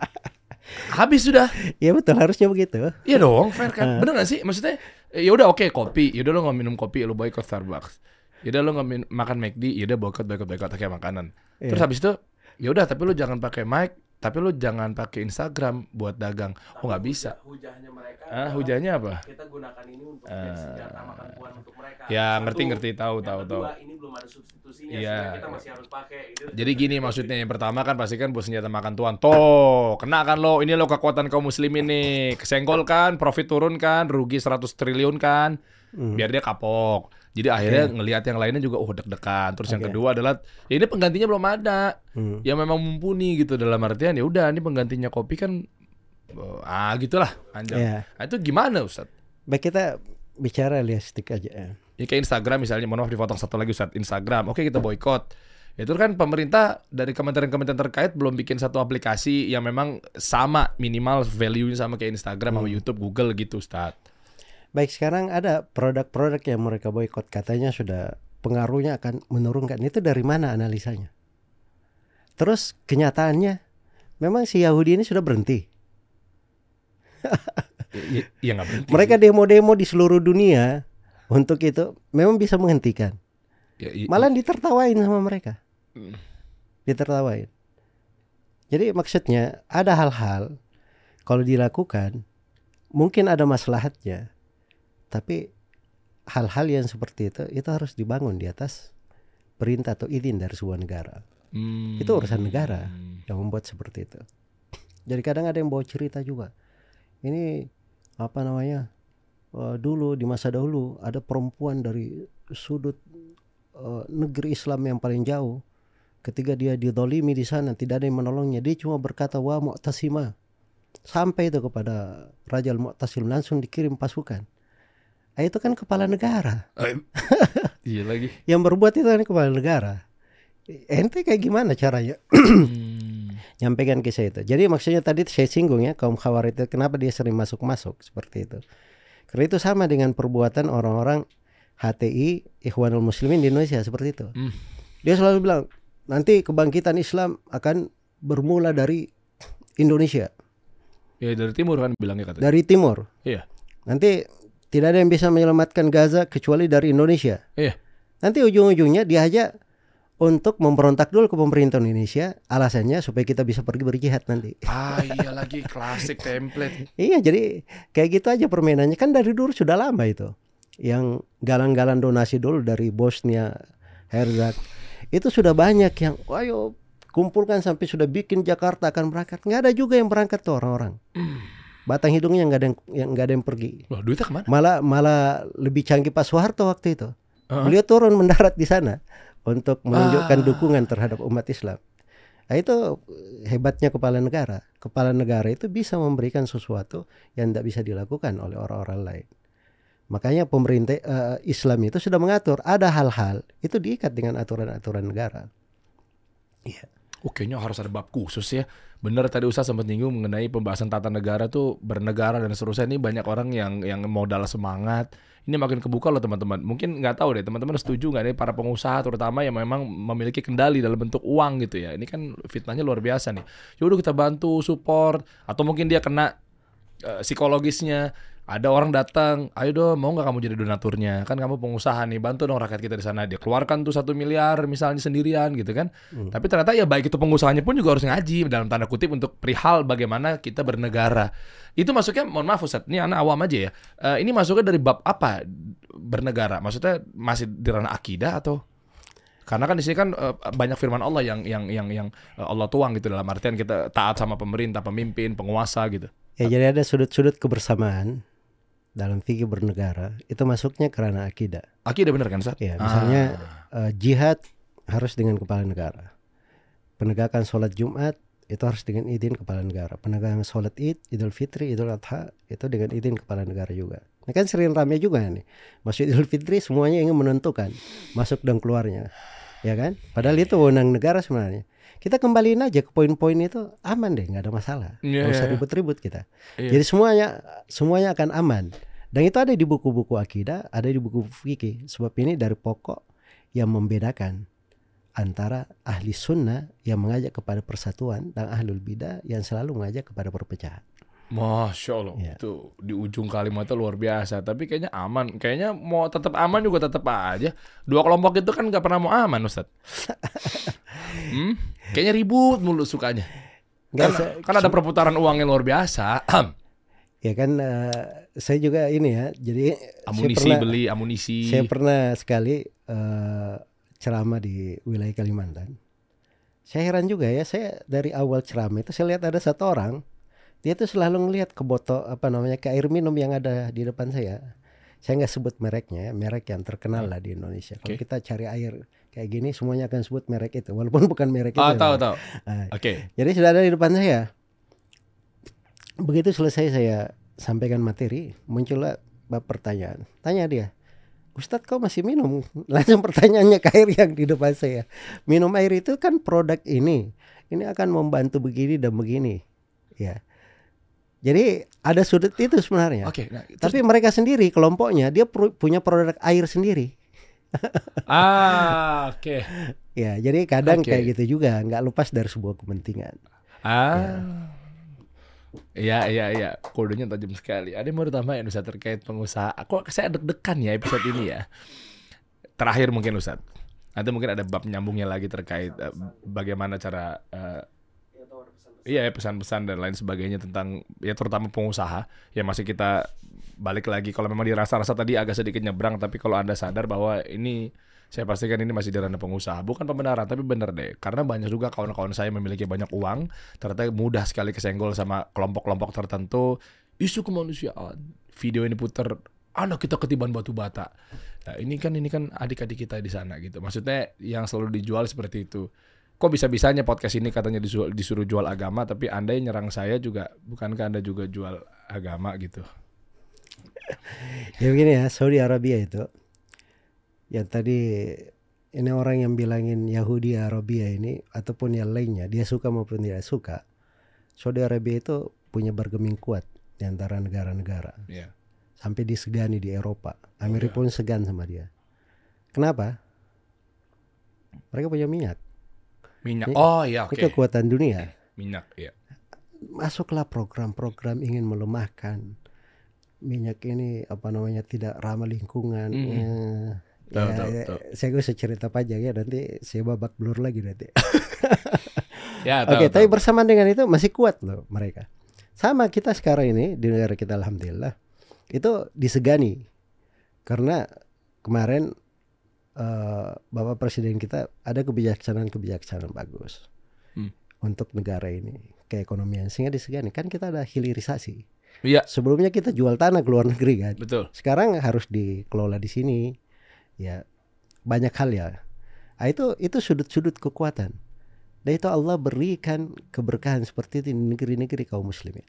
Habis sudah. Ya betul harusnya begitu. Iya dong, fair kan? Bener gak sih? Maksudnya, ya udah oke kopi, ya udah lo nggak minum kopi, lo boykot Starbucks. Ya udah lo nggak min- makan McD, ya udah boykot boykot boykot kayak makanan. Terus Iya. habis itu, ya udah tapi lo jangan pakai mic, tapi lo jangan pakai Instagram buat dagang. Oh nggak bisa. hujahnya mereka Ah, hujannya apa? kita gunakan ini untuk Ah. jadi senjata makan untuk mereka Ya Satu. ngerti ngerti tahu tahu tahu. ini belum ada substitusinya Iya. kita masih harus pakai gitu. Jadi gini maksudnya yang pertama kan pasti kan buat senjata makan tuan. Toh, kena kan lo, ini lo kekuatan kaum muslimin nih. Kesenggol kan, profit turun kan, rugi 100 triliun kan. Biar dia kapok. Jadi akhirnya ngelihat yang lainnya juga oh deg-degan. Terus yang Oke. kedua adalah ya ini penggantinya belum ada. Hmm. Yang memang mumpuni gitu dalam artian ya udah ini penggantinya kopi kan oh, ah gitulah panjang. Ya. Nah, itu gimana Ustaz? Baik kita bicara realistik aja ya. Ya kayak Instagram misalnya, mohon maaf dipotong satu lagi Ustaz. Instagram, oke kita boykot. Itu kan pemerintah dari kementerian-kementerian terkait belum bikin satu aplikasi yang memang sama minimal value-nya sama kayak Instagram sama YouTube, Google gitu Ustaz. Baik sekarang ada produk-produk yang mereka boikot katanya sudah pengaruhnya akan menurunkan. Itu dari mana analisanya? Terus kenyataannya memang si Yahudi ini sudah berhenti. Iya ya, nggak berhenti. Mereka demo-demo di seluruh dunia untuk itu memang bisa menghentikan. Ya, i- Malah ditertawain sama mereka. Hmm. Ditertawain. Jadi maksudnya ada hal-hal kalau dilakukan mungkin ada maslahatnya. Tapi hal-hal yang seperti itu itu harus dibangun di atas perintah atau izin dari sebuah negara Hmm. itu urusan negara. yang membuat seperti itu. Jadi kadang ada yang bawa cerita juga. Ini apa namanya? eh, dulu di masa dahulu ada perempuan dari sudut eh, negeri Islam yang paling jauh. Ketika dia didolimi di sana, tidak ada yang menolongnya. Dia cuma berkata, "Wa Mu'tasimah." Sampai itu kepada Raja Al-Mu'tasim langsung dikirim pasukan. Ah, itu kan kepala negara. Iya lagi. (laughs) Yang berbuat itu kan kepala negara. Ente kayak gimana caranya? (clears throat) Hmm. nyampaikan kisah itu. Jadi maksudnya tadi saya singgung ya kaum khawarij itu kenapa dia sering masuk-masuk seperti itu. Karena itu sama dengan perbuatan orang-orang HTI Ikhwanul Muslimin di Indonesia seperti itu. Hmm. Dia selalu bilang nanti kebangkitan Islam akan bermula dari Indonesia, Ya dari timur kan bilangnya katanya. dari timur. Iya. Nanti tidak ada yang bisa menyelamatkan Gaza kecuali dari Indonesia. Iya. Nanti ujung-ujungnya diajak untuk memberontak dulu ke pemerintah Indonesia, alasannya supaya kita bisa pergi berjihad nanti. Ah iya lagi klasik template. (laughs) Iya, jadi kayak gitu aja permainannya kan dari dulu sudah lama itu. Yang galang-galang donasi dulu dari Bosnia, Herzeg. Itu sudah banyak yang, ayo kumpulkan sampai sudah bikin Jakarta akan berangkat. Nggak ada juga yang berangkat tuh orang-orang. Batang hidungnya nggak ada yang yang nggak ada yang pergi. Wah duitnya ke mana? Malah malah lebih canggih Pak Soeharto waktu itu. Heeh. Beliau turun mendarat di sana untuk menunjukkan Ah. dukungan terhadap umat Islam. Nah, itu hebatnya kepala negara. Kepala negara itu bisa memberikan sesuatu yang tidak bisa dilakukan oleh orang-orang lain. Makanya pemerintah eh, Islam itu sudah mengatur ada hal-hal itu diikat dengan aturan-aturan negara. Oh, kayaknya harus ada bab khusus ya. Bener tadi Ustaz sempat nyinggung mengenai pembahasan tata negara tuh bernegara dan seterusnya ini banyak orang yang yang modal semangat. Ini makin kebuka loh teman-teman. Mungkin nggak tahu deh teman-teman setuju nggak nih para pengusaha terutama yang memang memiliki kendali dalam bentuk uang gitu ya. Ini kan fitnahnya luar biasa nih. Yaudah kita bantu support atau mungkin dia kena eh, psikologisnya. Ada orang datang, ayo dong mau nggak kamu jadi donaturnya? Kan kamu pengusaha nih, bantu dong rakyat kita di sana. Dia keluarkan tuh satu miliar misalnya sendirian gitu kan. Tapi ternyata ya baik itu pengusahanya pun juga harus ngaji dalam tanda kutip untuk perihal bagaimana kita bernegara. Itu masuknya, mohon maaf Ustaz, ini anak awam aja ya. Eh, ini masuknya dari bab apa bernegara? Maksudnya masih di ranah akidah atau? Karena kan di sini kan eh, banyak firman Allah yang yang yang yang eh, Allah tuang gitu dalam artian kita taat sama pemerintah, pemimpin, penguasa gitu. Ya jadi ada sudut-sudut kebersamaan dalam fikih bernegara itu masuknya karena akidah. Akidah bener kan Ustaz? Ya, misalnya Ah. eh, jihad harus dengan kepala negara. Penegakan sholat Jumat itu harus dengan izin kepala negara. Penegakan sholat Id, Idul Fitri, Idul Adha itu dengan izin kepala negara juga. Ini kan sering rame juga nih. Masuk Idul Fitri semuanya ingin menentukan masuk dan keluarnya. Ya kan? Padahal itu wewenang negara sebenarnya. Kita kembaliin aja ke poin-poin itu aman deh, nggak ada masalah. Iya, Nggak usah iya. ribut-ribut kita. Iya. Jadi semuanya semuanya akan aman. Dan itu ada di buku-buku akidah, ada di buku fikih. Sebab ini dari pokok yang membedakan antara ahli sunnah yang mengajak kepada persatuan dan ahlul bidah yang selalu mengajak kepada perpecahan. Masya Allah, Ya. itu di ujung kalimatnya luar biasa. Tapi kayaknya aman. Kayaknya mau tetap aman juga tetap aja. Dua kelompok itu kan nggak pernah mau aman, Ustaz. (laughs) hmm? Kayaknya ribut mulu sukanya. Nggak, Kan, kan ada perputaran uang yang luar biasa. (clears throat) ya kan eh, saya juga ini ya. Jadi saya amunisi pernah- beli amunisi. Saya pernah sekali eh, ceramah di wilayah Kalimantan. Saya heran juga ya, saya dari awal ceramah itu saya lihat ada satu orang, dia tuh selalu ngelihat ke botol apa namanya ke air minum yang ada di depan saya. Saya nggak sebut mereknya, ya, merek yang terkenal lah di Indonesia. Kalau Oke. kita cari air kayak gini, semuanya akan sebut merek itu, walaupun (laughs) bukan merek itu. Ah, ya. tahu tahu. Ah, Oke. jadi sudah ada di depan saya. Begitu selesai saya sampaikan materi, muncullah bab pertanyaan. Tanya dia, Ustadz kau masih minum? (laughs) Langsung pertanyaannya ke air yang di depan saya. Minum air itu kan produk ini. Ini akan membantu begini dan begini. Ya. Jadi ada sudut itu sebenarnya. Oke. Nah, terus- Tapi mereka sendiri kelompoknya dia punya produk air sendiri. (laughs) ah, oke. Ya, jadi kadang Oke. kayak gitu juga, nggak lepas dari sebuah kepentingan. Ah. Iya, iya, iya. Kodenya tajam sekali. Ada yang mau ditambahin Ustaz terkait pengusaha. Kok saya deg-degan ya episode ini ya. Terakhir mungkin Ustaz. Nanti mungkin ada bab nyambungnya lagi terkait eh, bagaimana cara eh, Iya ya, pesan-pesan dan lain sebagainya tentang ya terutama pengusaha ya masih kita balik lagi kalau memang dirasa-rasa tadi agak sedikit nyebrang tapi kalau anda sadar bahwa ini Saya pastikan ini masih di ranah pengusaha, bukan pembenaran, tapi benar deh. Karena banyak juga kawan-kawan saya memiliki banyak uang, ternyata mudah sekali kesenggol sama kelompok-kelompok tertentu. Isu kemanusiaan, video ini puter, anak kita ketiban batu bata. Nah, ini kan ini kan adik-adik kita di sana gitu. Maksudnya yang selalu dijual seperti itu. Kok bisa-bisanya podcast ini katanya disuruh, disuruh jual agama, tapi anda yang nyerang saya juga, bukankah anda juga jual agama gitu? Ya begini ya, Saudi Arabia itu yang tadi ini orang yang bilangin Yahudi Arabia ini ataupun yang lainnya dia suka maupun tidak suka Saudi Arabia itu punya bargaining kuat di antara negara-negara Ya. sampai disegani di Eropa Amerika pun segan sama dia kenapa mereka punya minyak Minyak. Ini- Oh iya, oke. ini kekuatan dunia Minyak, ya. masuklah program-program ingin melemahkan minyak ini apa namanya tidak ramah lingkungan Mm. eh, Tahu, ya, tahu, ya, tahu. saya gak usah cerita panjang ya nanti saya babak belur lagi nanti. (laughs) Ya, oke tahu, tapi bersamaan dengan itu masih kuat loh mereka. Sama kita sekarang ini di negara kita alhamdulillah itu disegani. Karena kemarin eh, bapak presiden kita ada kebijaksanaan kebijaksanaan bagus Hmm. untuk negara ini keekonomian sehingga disegani. Kan kita ada hilirisasi. Iya, sebelumnya kita jual tanah ke luar negeri kan? Betul. sekarang harus dikelola di sini ya banyak hal ya. Nah, itu itu sudut-sudut kekuatan. Dan itu Allah berikan keberkahan seperti itu di negeri-negeri kaum muslimin.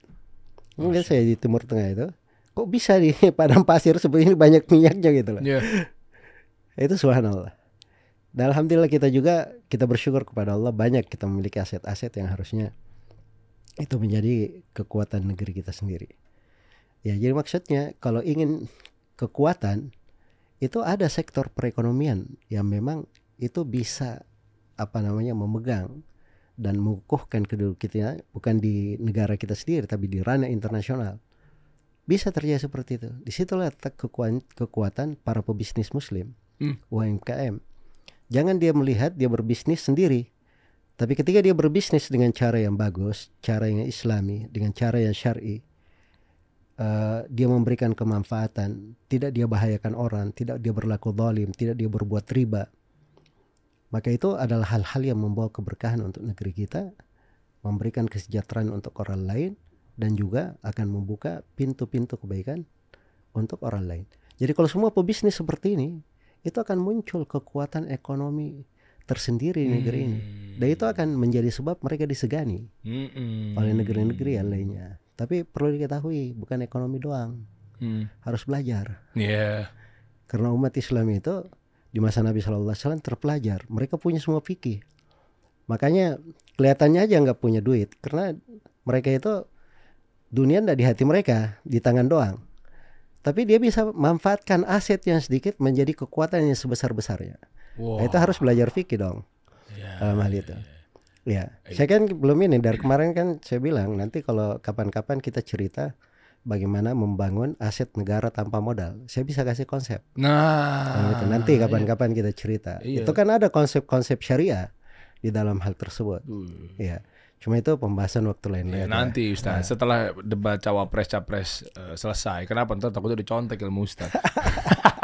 Mungkin saya di timur tengah itu kok bisa di (laughs) padang pasir seperti ini banyak minyaknya gitu loh? Ya. (laughs) itu subhanallah. Dan alhamdulillah kita juga kita bersyukur kepada Allah banyak kita memiliki aset-aset yang harusnya itu menjadi kekuatan negeri kita sendiri. Ya, jadi maksudnya kalau ingin kekuatan itu ada sektor perekonomian yang memang itu bisa apa namanya memegang dan mengukuhkan kedudukan kita bukan di negara kita sendiri tapi di ranah internasional. Bisa terjadi seperti itu. Di situlah letak kekuatan, kekuatan para pebisnis muslim, Hmm. UMKM. Jangan dia melihat dia berbisnis sendiri, tapi ketika dia berbisnis dengan cara yang bagus, cara yang islami, dengan cara yang syar'i, eh, dia memberikan kemanfaatan, tidak dia bahayakan orang, tidak dia berlaku zalim, tidak dia berbuat riba. Maka itu adalah hal-hal yang membawa keberkahan untuk negeri kita, memberikan kesejahteraan untuk orang lain, dan juga akan membuka pintu-pintu kebaikan untuk orang lain. Jadi kalau semua pebisnis seperti ini, itu akan muncul kekuatan ekonomi tersendiri di negeri ini. Dan itu akan menjadi sebab mereka disegani Mm-mm. oleh negeri-negeri yang lainnya. Tapi perlu diketahui, bukan ekonomi doang, Hmm. harus belajar. Iya. Karena umat Islam itu di masa Nabi Shallallahu Alaihi Wasallam terpelajar. Mereka punya semua fikih. Makanya kelihatannya aja nggak punya duit, karena mereka itu dunia ndak di hati mereka, di tangan doang. Tapi dia bisa manfaatkan aset yang sedikit menjadi kekuatan yang sebesar-besarnya. Wow. Nah, itu harus belajar fikih dong dalam hal itu. Ya, saya kan belum ini dari kemarin kan saya bilang nanti kalau kapan-kapan kita cerita bagaimana membangun aset negara tanpa modal. Saya bisa kasih konsep. Nah, Nah, itu nanti kapan-kapan kita cerita. Iya. Itu kan ada konsep-konsep syariah di dalam hal tersebut. Duh. Ya, cuma itu pembahasan waktu lain. Ya, nanti Ustaz, setelah debat cawapres capres eh, selesai, kenapa ntar takutnya dicontek ilmu Ustaz? (laughs)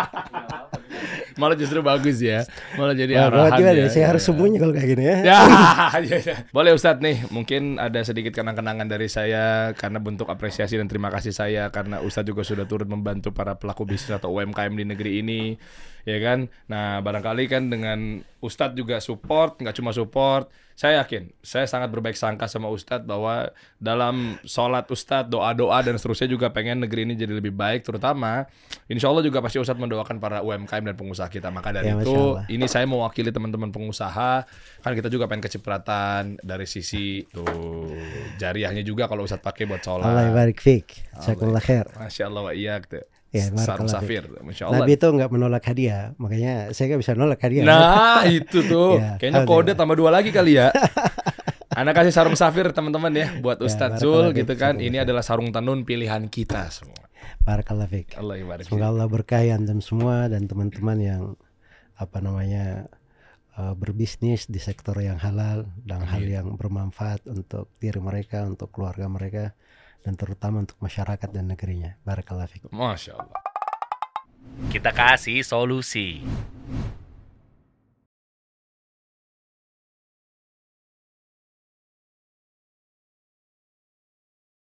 Malah justru bagus ya, malah jadi Wah, arahan ya. deh. Saya Ya, harus ya. sembunyi kalau kayak gini ya. Ya, (laughs) iya, iya. boleh Ustadz nih, mungkin ada sedikit kenang-kenangan dari saya karena bentuk apresiasi dan terima kasih saya karena Ustadz juga sudah turut membantu para pelaku bisnis atau UMKM di negeri ini, ya kan? Nah, barangkali kan dengan Ustadz juga support, nggak cuma support, saya yakin, saya sangat berbaik sangka sama Ustadz bahwa dalam sholat Ustadz, doa-doa dan seterusnya juga pengen negeri ini jadi lebih baik, terutama Insya Allah juga pasti Ustadz mendoakan para UMKM dan pengusaha kita. Maka dari Ya, itu, ini saya mewakili teman-teman pengusaha. Kan kita juga pengen kecipratan dari sisi tuh jariahnya juga kalau Ustadz pakai buat sholat. Allah barik fik. Masya Allah tuh Ya, Sarung safir Masya Allah. Nabi itu nggak menolak hadiah, makanya saya nggak bisa nolak hadiah. Nah (laughs) itu tuh. Ya, Kayaknya kode tambah dua lagi kali ya. (laughs) Anak kasih sarung safir teman-teman ya Buat Ya, Ustadz Zul gitu kan. Ini adalah sarung tenun pilihan kita semua. Barakallah fik. Allah ibarik Semoga Allah berkahi antum semua dan teman-teman yang apa namanya uh, berbisnis di sektor yang halal dan hal Amin. yang bermanfaat untuk diri mereka, untuk keluarga mereka dan terutama untuk masyarakat dan negerinya. Barakallahu fikum. Masya Allah Kita kasih solusi.